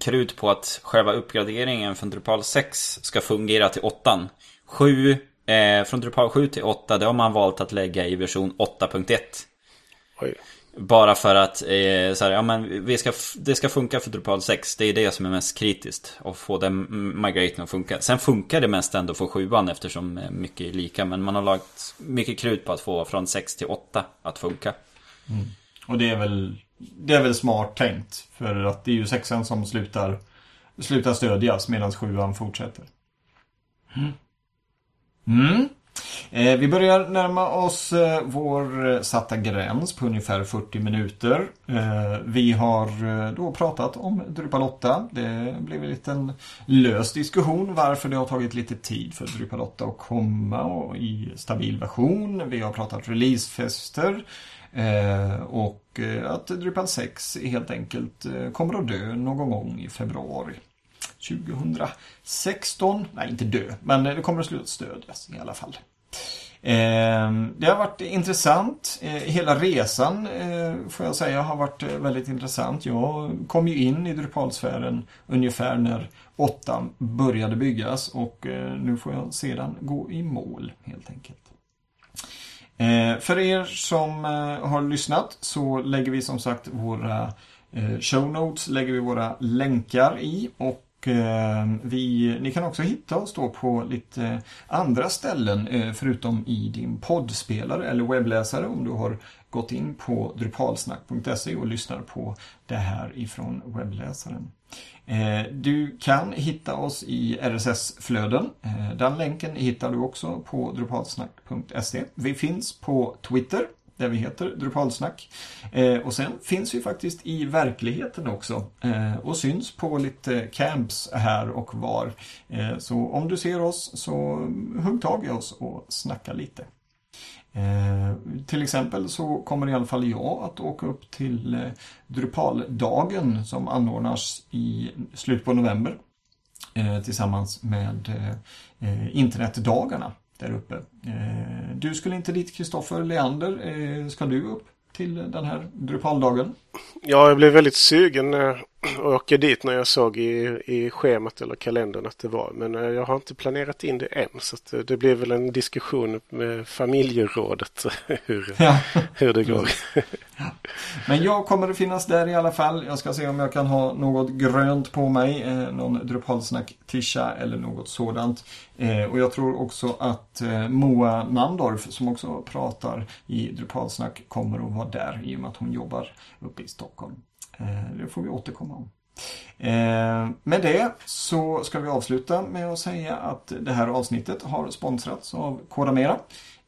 krut på att själva uppgraderingen från Drupal 6 ska fungera till 8. 7 Eh, från Drupal 7 till 8, det har man valt att lägga i version 8.1. Bara för att eh, så här, ja, men vi ska, det ska funka för Drupal 6. Det är det som är mest kritiskt. Att få den migraten att funka. Sen funkar det mest ändå för 7 eftersom mycket är lika. Men man har lagt mycket krut på att få från 6 till 8 att funka. Mm. Och det är väl det är väl smart tänkt. För att det är ju sexan som slutar, slutar stödjas medan sjuan fortsätter. Mm. Mm. Eh, vi börjar närma oss eh, vår eh, satta gräns på ungefär 40 minuter. Eh, vi har eh, då pratat om Drupal 8. Det blev en liten lös diskussion varför det har tagit lite tid för Drupal 8 att komma och i stabil version. Vi har pratat releasefester eh, och eh, att Drupal 6 helt enkelt eh, kommer att dö någon gång i februari. 2016. Nej, inte dö, men det kommer att sluta stödjas i alla fall. Eh, det har varit intressant. Eh, hela resan eh, får jag säga har varit väldigt intressant. Jag kom ju in i Drupalsfären ungefär när 8 började byggas och nu får jag sedan gå i mål helt enkelt. Eh, för er som eh, har lyssnat så lägger vi som sagt våra eh, show notes, lägger vi våra länkar i och Eh, vi, ni kan också hitta oss då på lite andra ställen eh, förutom i din poddspelare eller webbläsare om du har gått in på drupalsnack.se och lyssnar på det här ifrån webbläsaren. Eh, du kan hitta oss i RSS-flöden. Eh, den länken hittar du också på drupalsnack.se. Vi finns på Twitter där vi heter Drupalsnack. Eh, och sen finns vi faktiskt i verkligheten också och syns på lite camps här och var. Så om du ser oss så hugg tag i oss och snacka lite. Eh, till exempel så kommer i alla fall jag att åka upp till eh, Drupaldagen som anordnas i slutet på november eh, tillsammans med eh, eh, internetdagarna där uppe. Eh, du skulle inte dit Kristoffer Leander. Ska du upp till den här Drupaldagen? Ja, jag blev väldigt sugen att åka dit när jag såg i, i schemat eller kalendern att det var. Men eh, jag har inte planerat in det än. Så det blir väl en diskussion med familjerådet hur, ja. hur det går. Ja. Men jag kommer att finnas där i alla fall. Jag ska se om jag kan ha något grönt på mig. Eh, någon Drupalsnack-tisha eller något sådant. Eh, och jag tror också att eh, Moa Mandorf, som också pratar i Drupalsnack kommer att vara där i och med att hon jobbar uppe i Stockholm. Eh, det får vi återkomma om. Eh, med det så ska vi avsluta med att säga att det här avsnittet har sponsrats av Kodamera.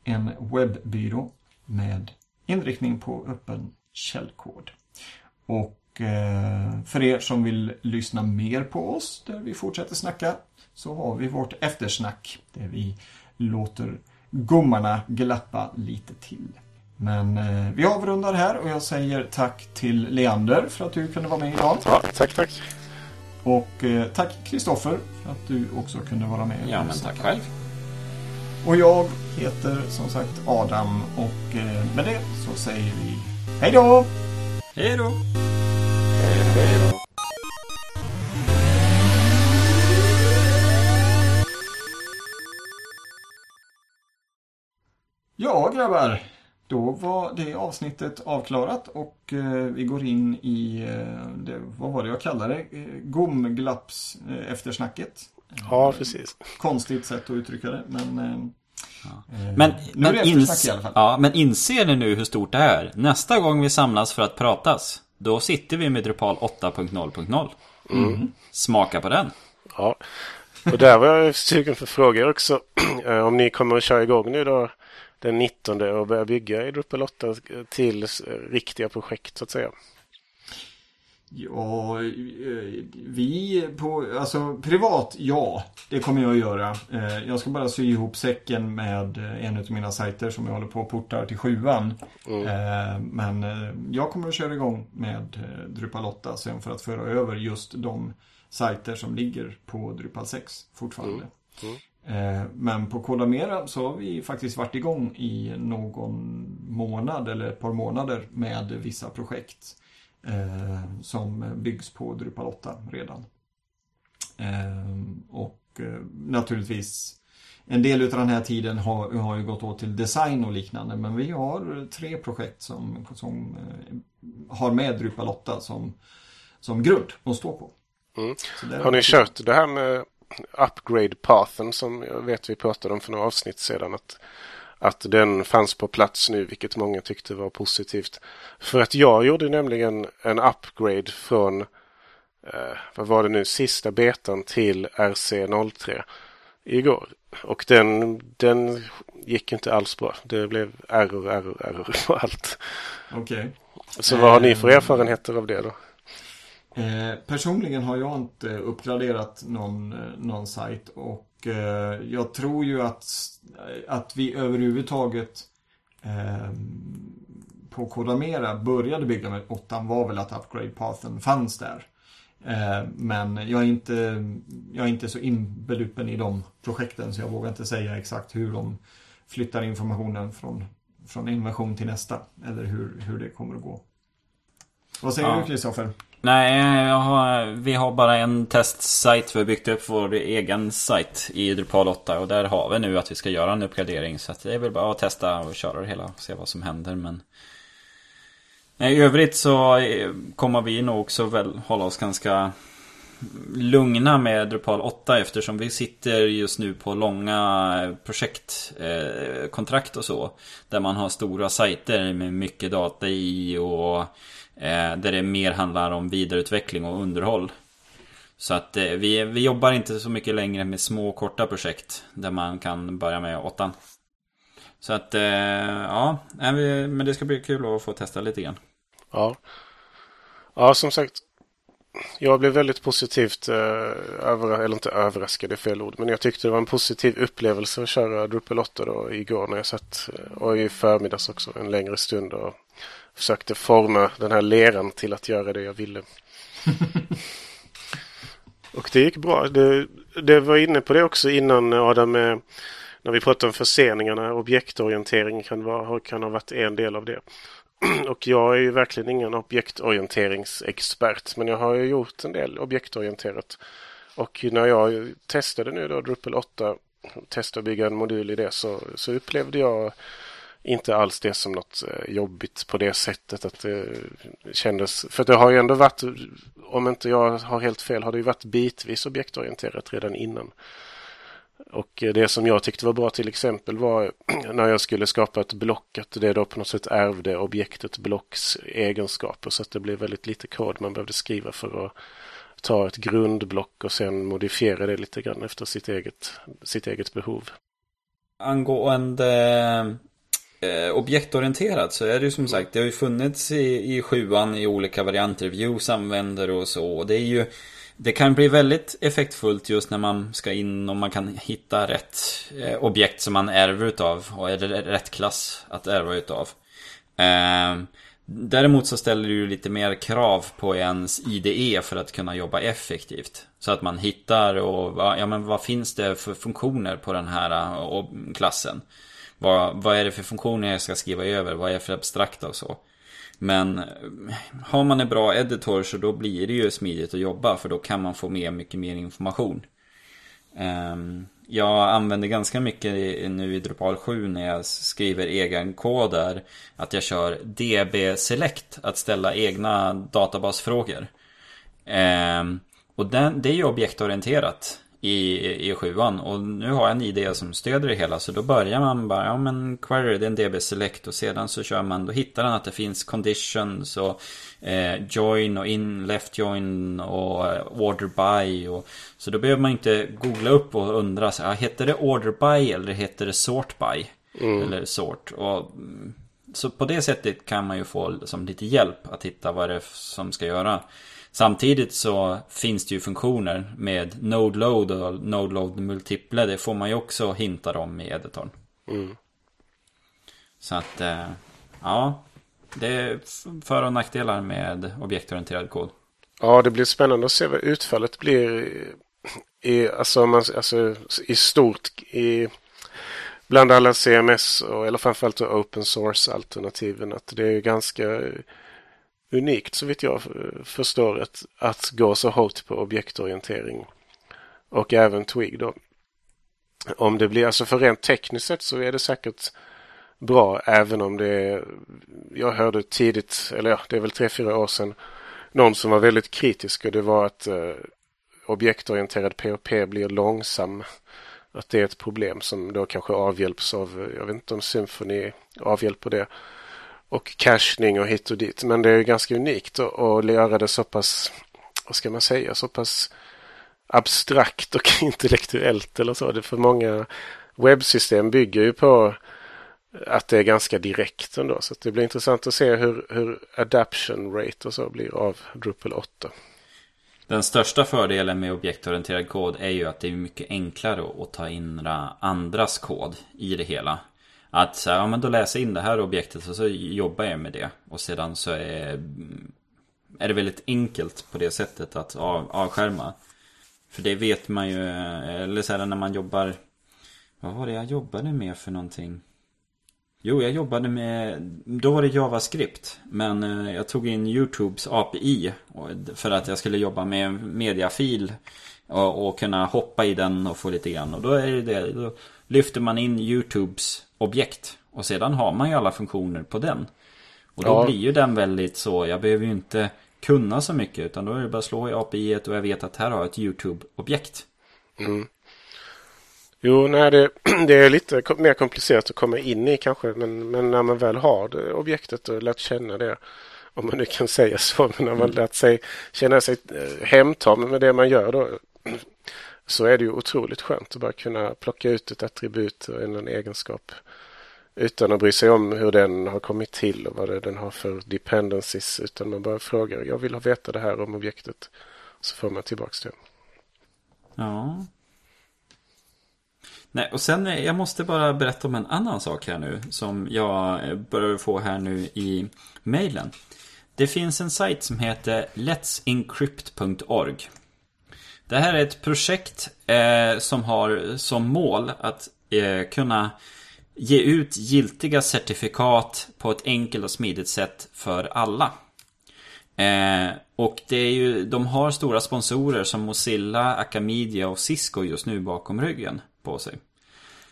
En webbyrå med inriktning på öppen källkod. Och eh, för er som vill lyssna mer på oss där vi fortsätter snacka så har vi vårt eftersnack där vi låter gommarna glappa lite till. Men eh, vi avrundar här och jag säger tack till Leander för att du kunde vara med idag. Ja, tack, tack. Och eh, tack Kristoffer för att du också kunde vara med. Ja, men tack själv. Och jag heter som sagt Adam och eh, med det så säger vi hej då! Hej då! Hej då! Ja grabbar, då var det avsnittet avklarat och eh, vi går in i, eh, det, vad var det jag kallade det, eh, gomglaps eh, eftersnacket. Ja, precis. Konstigt sätt att uttrycka det, men... Eh, eh, Men, men, ins- i alla fall. ja, men inser ni nu hur stort det är? Nästa gång vi samlas för att pratas, då sitter vi med Drupal 8.0.0. Mm. Smaka på den. Ja. Och där var jag sugen för frågor också. Eh, Om ni kommer att köra igång nu då den 19 och börja bygga i Drupal 8 till riktiga projekt så att säga. Ja, eh, vi på, alltså privat, ja, det kommer jag att göra. Eh, Jag ska bara sy ihop säcken med eh, en av mina sajter som jag håller på att portar till sjuan. Eh, Men jag kommer att köra igång med Drupal 8 sen för att föra över just de sajter som ligger på Drupal 6 fortfarande. Eh, Men på Kodamera så har vi faktiskt varit igång i någon månad eller ett par månader med vissa projekt eh, som byggs på Drupal 8 redan. Eh, och eh, naturligtvis en del av den här tiden har, har ju gått åt till design och liknande men vi har tre projekt som, som eh, har med Drupal 8 som, som grund att stå på. Mm. Har ni kört det här med upgrade pathen som jag vet vi pratade om för några avsnitt sedan? Att, att den fanns på plats nu, vilket många tyckte var positivt. För att jag gjorde nämligen en upgrade från, eh, vad var det nu, sista betan till RC03 igår. Och den, den gick inte alls bra. Det blev error, error, error på allt. Okej. Så vad har ni för erfarenheter av det då? Eh, personligen har jag inte uppgraderat någon, eh, någon sajt och eh, jag tror ju att, att vi överhuvudtaget eh, på Kodamera började bygga med 8 var väl att upgrade pathen fanns där. Eh, men jag är, inte, jag är inte så inbelupen i de projekten så jag vågar inte säga exakt hur de flyttar informationen från, från en version till nästa eller hur, hur det kommer att gå. Vad säger Ja. du Kristoffer? Nej, jag har, vi har bara en testsajt. Vi har byggt upp vår egen sajt i Drupal 8 och där har vi nu att vi ska göra en uppgradering. Så att det är väl bara att testa och köra det hela och se vad som händer. Men Nej, i övrigt så eh, kommer vi nog också väl hålla oss ganska lugna med Drupal 8 eftersom vi sitter just nu på långa eh, projektkontrakt eh, och så. Där man har stora sajter med mycket data i och eh, där det mer handlar om vidareutveckling och underhåll. Så att vi, vi jobbar inte så mycket längre med små korta projekt där man kan börja med 8. Så att ja, men det ska bli kul att få testa lite grann. Ja. Ja, som sagt. Jag blev väldigt positivt eh, över, eller inte överraskad, det är fel ord, men jag tyckte det var en positiv upplevelse att köra Drupal 8 då igår när jag satt eh, och i förmiddags också en längre stund och försökte forma den här leran till att göra det jag ville. och det gick bra. Det, det var inne på det också innan Adam med när vi pratade om förseningarna. Objektorientering kan, vara, kan ha varit en del av det. Och jag är ju verkligen ingen objektorienteringsexpert men jag har ju gjort en del objektorienterat. Och när jag testade nu då Drupal 8, testade att bygga en modul i det så, så upplevde jag inte alls det som något eh, jobbigt på det sättet att det kändes. För det har ju ändå varit, om inte jag har helt fel, har det ju varit bitvis objektorienterat redan innan. Och det som jag tyckte var bra till exempel var när jag skulle skapa ett block att det då på något sätt ärvde objektet blocks egenskaper så att det blev väldigt lite kod man behövde skriva för att ta ett grundblock och sen modifiera det lite grann efter sitt eget, sitt eget behov. Angående eh, objektorienterat så är det ju som sagt, det har ju funnits i, i sjuan i olika varianter, views använder och så. Det är ju det kan bli väldigt effektfullt just när man ska in och man kan hitta rätt eh, objekt som man ärver utav och är det rätt klass att ärva utav. Eh, däremot så ställer det ju lite mer krav på ens IDE för att kunna jobba effektivt. Så att man hittar och vad- ja, men vad finns det för funktioner på den här eh, klassen. Vad, vad är det för funktioner jag ska skriva över? Vad är det för abstrakta och så? Men eh, har man en bra editor så då blir det ju smidigt att jobba för då kan man få med mycket mer information. Ehm, jag använder ganska mycket nu i Drupal 7 när jag skriver egen kod där. att jag kör DB Select att ställa egna databasfrågor. Ehm, och den, det är ju objektorienterat i, i sjuan. Och nu har jag en idé som stöder det hela. Så då börjar man bara, ja men query det är en DB select. Och sedan så kör man, då hittar den att det finns conditions och eh, join och in, left join och eh, order by. Och, så då behöver man inte googla upp och undra, så, ja, heter det order by eller heter det sort by? Mm. Eller sort. Och, så på det sättet kan man ju få som lite hjälp att hitta vad det är som ska göra. Samtidigt så finns det ju funktioner med Node Load och Node Load Multiple. Det får man ju också hintar om i editorn. Mm. Så att, eh, ja. Det är för och nackdelar med objektorienterad kod. Ja, det blir spännande att se vad utfallet blir i, alltså, man, alltså, i stort i, bland alla CMS och, eller framförallt open source alternativen. Att det är ganska unikt så vitt jag förstår att, att gå så hårt på objektorientering. Och även Twig då. Om det blir, alltså för rent tekniskt sett så är det säkert bra även om det är, jag hörde tidigt, eller ja, det är väl tre, fyra år sedan, någon som var väldigt kritisk och det var att eh, objektorienterad POP blir långsam. Att det är ett problem som då kanske avhjälps av, jag vet inte om Symfony avhjälper det och cashning och hit och dit. Men det är ganska unikt att göra det så pass, vad ska man säga, så pass abstrakt och intellektuellt eller så. Det för många webbsystem bygger ju på att det är ganska direkt ändå. Så det blir intressant att se hur, hur adaption rate och så blir av Drupal 8. Den största fördelen med objektorienterad kod är ju att det är mycket enklare att ta in andras kod i det hela. Att så ja men då läser jag in det här objektet och så jobbar jag med det. Och sedan så är, mm, är det väldigt enkelt på det sättet att av, avskärma. För det vet man ju, eh, eller så här när man jobbar Vad var det jag jobbade med för någonting? Jo, jag jobbade med, då var det JavaScript. Men eh, jag tog in YouTubes API för att jag skulle jobba med mediafil och, och kunna hoppa i den och få lite grann. Och då är det det, då lyfter man in YouTubes objekt. Och sedan har man ju alla funktioner på den. Och då ja. blir ju den väldigt så, jag behöver ju inte kunna så mycket utan då är det bara att slå i API och jag vet att här har jag ett YouTube-objekt. Mm. Jo, nej, det, det, är lite mer komplicerat att komma in i kanske. Men, men när man väl har det, objektet och lärt känna det. Om man nu kan säga så. Men när man mm. lärt sig känna sig eh, hemtam med det man gör då så är det ju otroligt skönt att bara kunna plocka ut ett attribut eller en egenskap utan att bry sig om hur den har kommit till och vad den har för dependencies utan man bara frågar jag vill ha veta det här om objektet så får man tillbaks det. Ja. Nej, och sen eh, jag måste bara berätta om en annan sak här nu som jag eh, börjar få här nu i mejlen. Det finns en sajt som heter let'sencrypt.org det här är ett projekt eh, som har som mål att eh, kunna ge ut giltiga certifikat på ett enkelt och smidigt sätt för alla. Eh, och det är ju, de har stora sponsorer som Mozilla, Acamedia och Cisco just nu bakom ryggen på sig.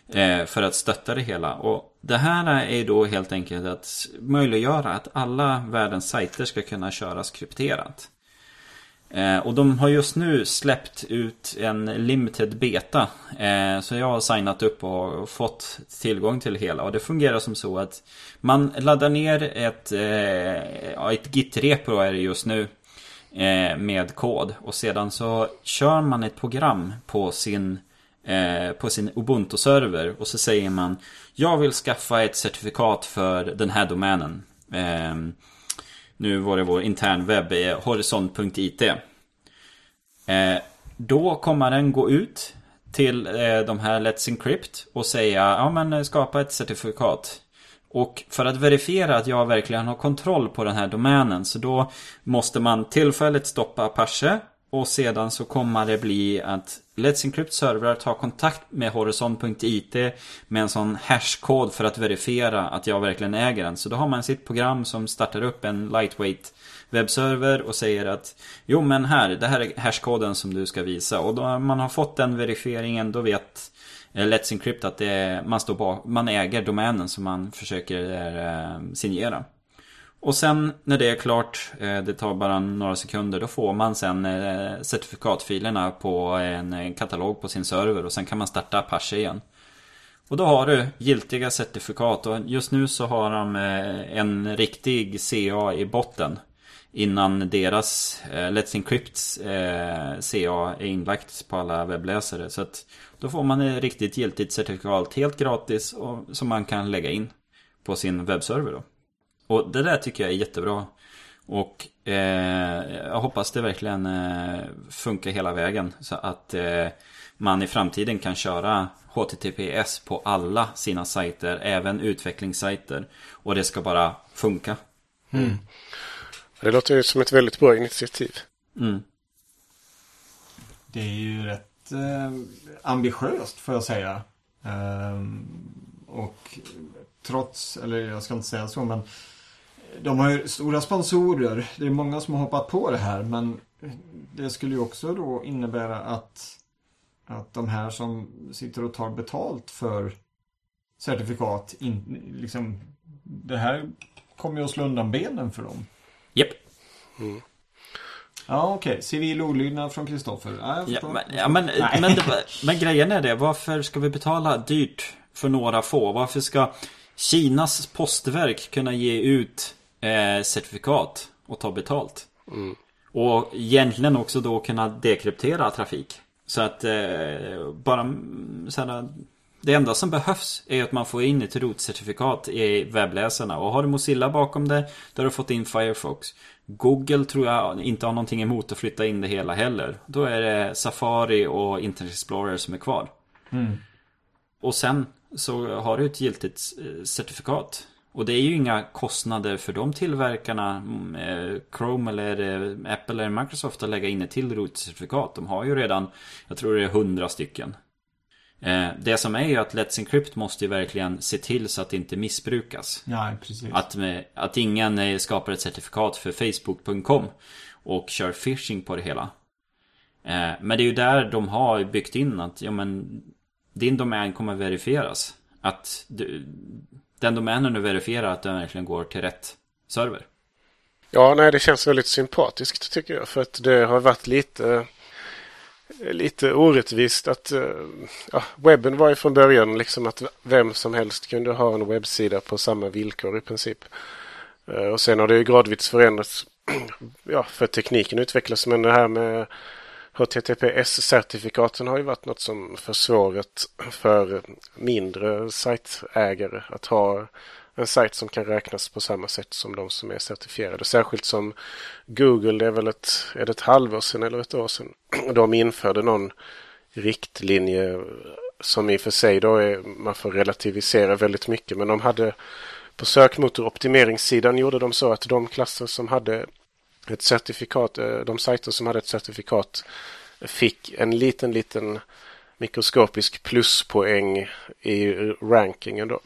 Eh, för att stötta det hela. Och det här är då helt enkelt att möjliggöra att alla världens sajter ska kunna köras krypterat. Eh, och de har just nu släppt ut en limited beta. Eh, så jag har signat upp och fått tillgång till hela. Och det fungerar som så att man laddar ner ett, eh, ett git-repo är det just nu. Med kod. Och sedan så kör man ett program på sin på sin Ubuntu-server och så säger man Jag vill skaffa ett certifikat för den här domänen. Ehm, nu var det vår internwebb, eh, horisont.it. Eh, då kommer den gå ut till eh, de här Let's Encrypt och säga ja men eh, skapa ett certifikat. Och för att verifiera att jag verkligen har kontroll på den här domänen så då måste man tillfälligt stoppa Apache och sedan så kommer det bli att Let's Encrypt servrar tar kontakt med Horizon.it med en sån hashkod för att verifiera att jag verkligen äger den. Så då har man sitt program som startar upp en lightweight webbserver och säger att Jo men här, det här är hashkoden som du ska visa. Och då man har fått den verifieringen då vet eh, Let's Encrypt att det är, man, står bak, man äger domänen som man försöker eh, signera. Och sen när det är klart, eh, det tar bara några sekunder, då får man sen eh, certifikatfilerna på en eh, katalog på sin server och sen kan man starta Apache igen. Och då har du giltiga certifikat och just nu så har de en riktig CA i botten. Innan deras Let's Encrypts CA är inlagt på alla webbläsare. Så att då får man ett riktigt giltigt certifikat helt gratis och som man kan lägga in på sin webbserver då. Och det där tycker jag är jättebra. Och eh, jag hoppas det verkligen eh, funkar hela vägen. Så att eh, man i framtiden kan köra HTTPS på alla sina sajter. Även utvecklingssajter. Och det ska bara funka. Mm. Det låter ju som ett väldigt bra initiativ. Mm. Det är ju rätt eh, ambitiöst får jag säga. Ehm, och trots, eller jag ska inte säga så men de har ju stora sponsorer. Det är många som har hoppat på det här men det skulle ju också då innebära att, att de här som sitter och tar betalt för certifikat, in, liksom, det här kommer ju att slå undan benen för dem. Japp. Yep. Mm. Ja okej, okay. civil olydnad från Kristoffer. Ja, ja, men, ja, men, men, men grejen är det, varför ska vi betala dyrt för några få? Varför ska Kinas postverk kunna ge ut eh, certifikat och ta betalt. Mm. Och egentligen också då kunna dekryptera trafik. Så att eh, bara såhär, Det enda som behövs är att man får in ett rotcertifikat i webbläsarna. Och har du Mozilla bakom det, då har du fått in Firefox. Google tror jag inte har någonting emot att flytta in det hela heller. Då är det Safari och Internet Explorer som är kvar. Mm. Och sen så har du ett giltigt eh, certifikat. Och det är ju inga kostnader för de tillverkarna mm, eh, Chrome eller eh, Apple eller Microsoft att lägga in ett till root-certifikat. De har ju redan, jag tror det är hundra stycken. Eh, det som är ju att Let's Encrypt måste ju verkligen se till så att det inte missbrukas. Ja, precis. Att, att ingen skapar ett certifikat för Facebook.com och kör phishing på det hela. Men det är ju där de har byggt in att ja, men, din domän kommer verifieras. Att du, den domänen du verifierar att den verkligen går till rätt server. Ja, nej, det känns väldigt sympatiskt tycker jag. För att det har varit lite, lite orättvist att eh, ja, webben var ju från början liksom att vem som helst kunde ha en webbsida på samma villkor i princip. Eh, och sen har det ju gradvis förändrats ja, för tekniken utvecklas. Men det här med HTTPS-certifikaten har ju varit något som försvårat för mindre sajtägare att ha en sajt som kan räknas på samma sätt som de som är certifierade. Särskilt som Google, det är väl ett, är det ett halvår sedan eller ett år sedan, de införde någon riktlinje som i och för sig då är, man får relativisera väldigt mycket, men de hade på sökmotoroptimeringssidan gjorde de så att de klasser som hade ett certifikat, eh, de sajter som hade ett certifikat fick en liten, liten mikroskopisk pluspoäng i rankingen då.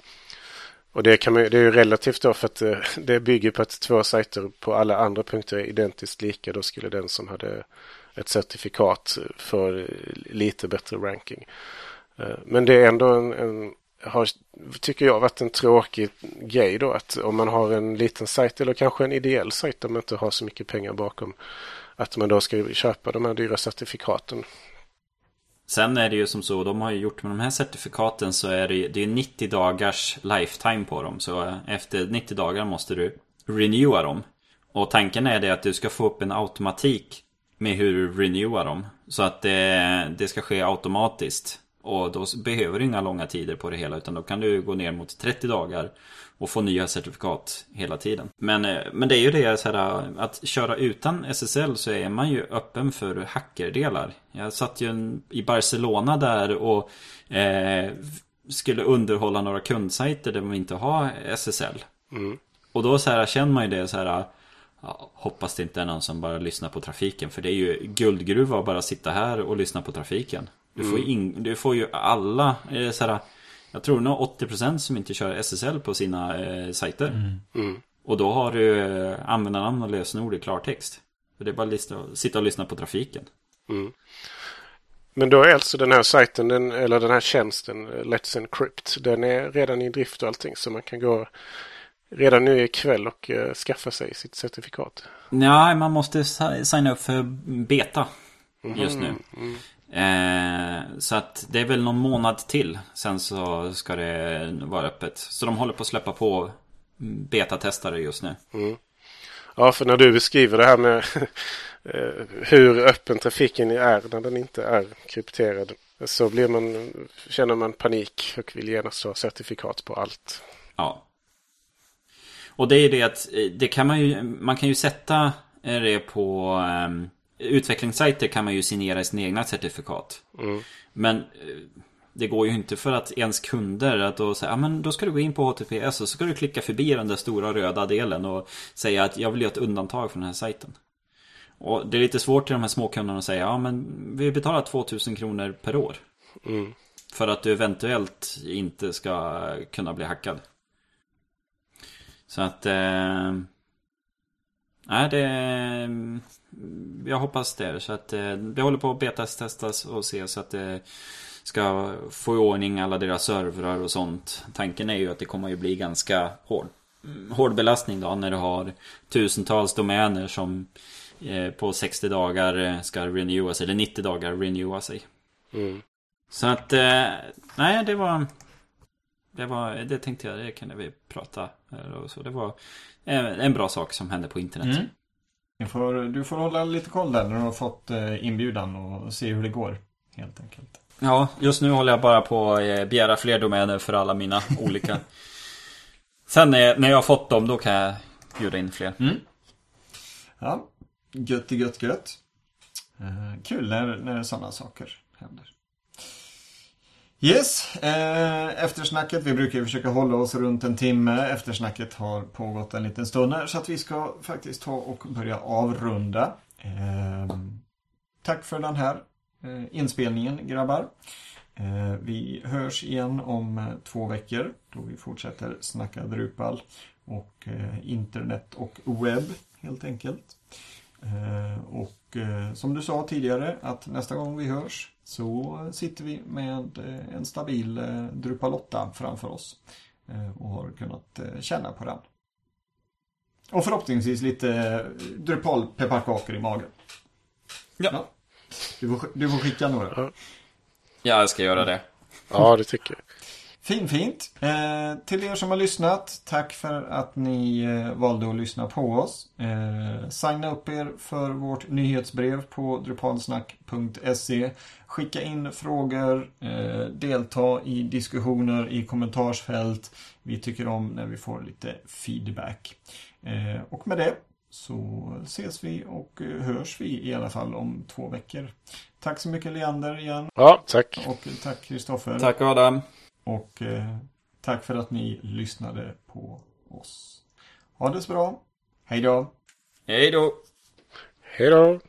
Och det, kan man, det är ju relativt då för att eh, det bygger på att två sajter på alla andra punkter är identiskt lika. Då skulle den som hade ett certifikat få lite bättre ranking. Eh, men det är ändå en, en har, tycker jag, varit en tråkig grej då att om man har en liten sajt eller kanske en ideell sajt där man inte har så mycket pengar bakom att man då ska köpa de här dyra certifikaten. Sen är det ju som så, de har ju gjort med de här certifikaten så är det, det är 90 dagars lifetime på dem. Så efter 90 dagar måste du renewa dem. Och tanken är det att du ska få upp en automatik med hur du renewar dem. Så att det, det ska ske automatiskt. Och då behöver du inga långa tider på det hela utan då kan du gå ner mot 30 dagar och få nya certifikat hela tiden. Men, eh, men det är ju det så här att köra utan SSL så är man ju öppen för hackerdelar. Jag satt ju i Barcelona där och eh, skulle underhålla några kundsajter där man inte har SSL. Mm. Och då så här känner man ju det så här Ja, hoppas det inte är någon som bara lyssnar på trafiken. För det är ju guldgruva att bara sitta här och lyssna på trafiken. Du får, ju, in, du får ju alla, eh, såhär, jag tror nog 80% som inte kör SSL på sina eh, sajter. Mm. Och då har du eh, användarnamn och lösenord i klartext. För det är bara att lista, sitta och lyssna på trafiken. Mm. Men då är alltså den här sajten, den, eller den här tjänsten, eh, Let's Encrypt, den är redan i drift och allting. Så man kan gå redan nu ikväll och uh, skaffa sig sitt certifikat. Nej, man måste si- signa upp för beta just nu. Mm. Eh, så att det är väl någon månad till. Sen så ska det vara öppet. Så de håller på att släppa på betatestare just nu. Ja, för när du beskriver det här med eh, hur öppen trafiken är när den inte är krypterad så blir man, känner man panik och vill genast ha certifikat på allt. Ja. Och det är det att eh, det kan man ju, man kan ju sätta eh, det på um, utvecklingssajter kan man ju signera sina egna certifikat. Mm. Men eh, det går ju inte för att ens kunder att då säga, ja men då ska du gå in på HTTPS och så ska du klicka förbi den där stora röda delen och säga att jag vill göra ett undantag från den här sajten. Och det är lite svårt till de här småkunderna att säga, ja men vi betalar 2000 kronor per år. Mm. För att du eventuellt inte ska kunna bli hackad. Så att... Eh, nej, det... Jag hoppas det. Så att eh, det håller på att betas-testas och se så att det ska få i ordning alla deras servrar och sånt. Tanken är ju att det kommer ju bli ganska hård, hård belastning då när du har tusentals domäner som eh, på 60 dagar eh, ska renewa sig, eller 90 dagar renewa sig. Mm. Så att, eh, nej det var... Det var, det tänkte jag, det kunde vi prata eh, och så. Det var eh, en bra sak som hände på internet. Mm. Du får, du får hålla lite koll där när du har fått eh, inbjudan och se hur det går. Helt enkelt. Ja, just nu håller jag bara på att eh, begära fler domäner för alla mina olika. Sen när jag, när jag har fått dem, då kan jag bjuda in fler. Ja, gött i gött gött. Eh, kul när, när sådana saker händer. Yes, eh, eftersnacket. Vi brukar ju försöka hålla oss runt en timme. Eftersnacket har pågått en liten stund här så att vi ska faktiskt ta och börja avrunda. Eh, tack för den här eh, inspelningen grabbar. Eh, vi hörs igen om eh, två veckor då vi fortsätter snacka Drupal och eh, internet och webb helt enkelt. Eh, och eh, som du sa tidigare att nästa gång vi hörs så sitter vi med eh, en stabil eh, Drupal 8 framför oss eh, och har kunnat känna på den. Och förhoppningsvis lite Drupal pepparkakor i magen. Ja. Du, får, du får skicka några. Ja. Ja, jag ska göra det. Ja, det tycker jag. Fin, fint. Eh, till er som har lyssnat, tack för att ni eh, valde att lyssna på oss. Eh, signa upp er för vårt nyhetsbrev på drupalsnack.se. Skicka in frågor, eh, delta i diskussioner i kommentarsfält. Vi tycker om när vi får lite feedback. Eh, och med det så ses vi och eh, hörs vi i alla fall om två veckor. Tack så mycket Leander igen Ja, tack. och tack Kristoffer. Tack Adam. Och eh, tack för att ni lyssnade på oss. Ha det så bra. Hej då! Hej då. Hej då.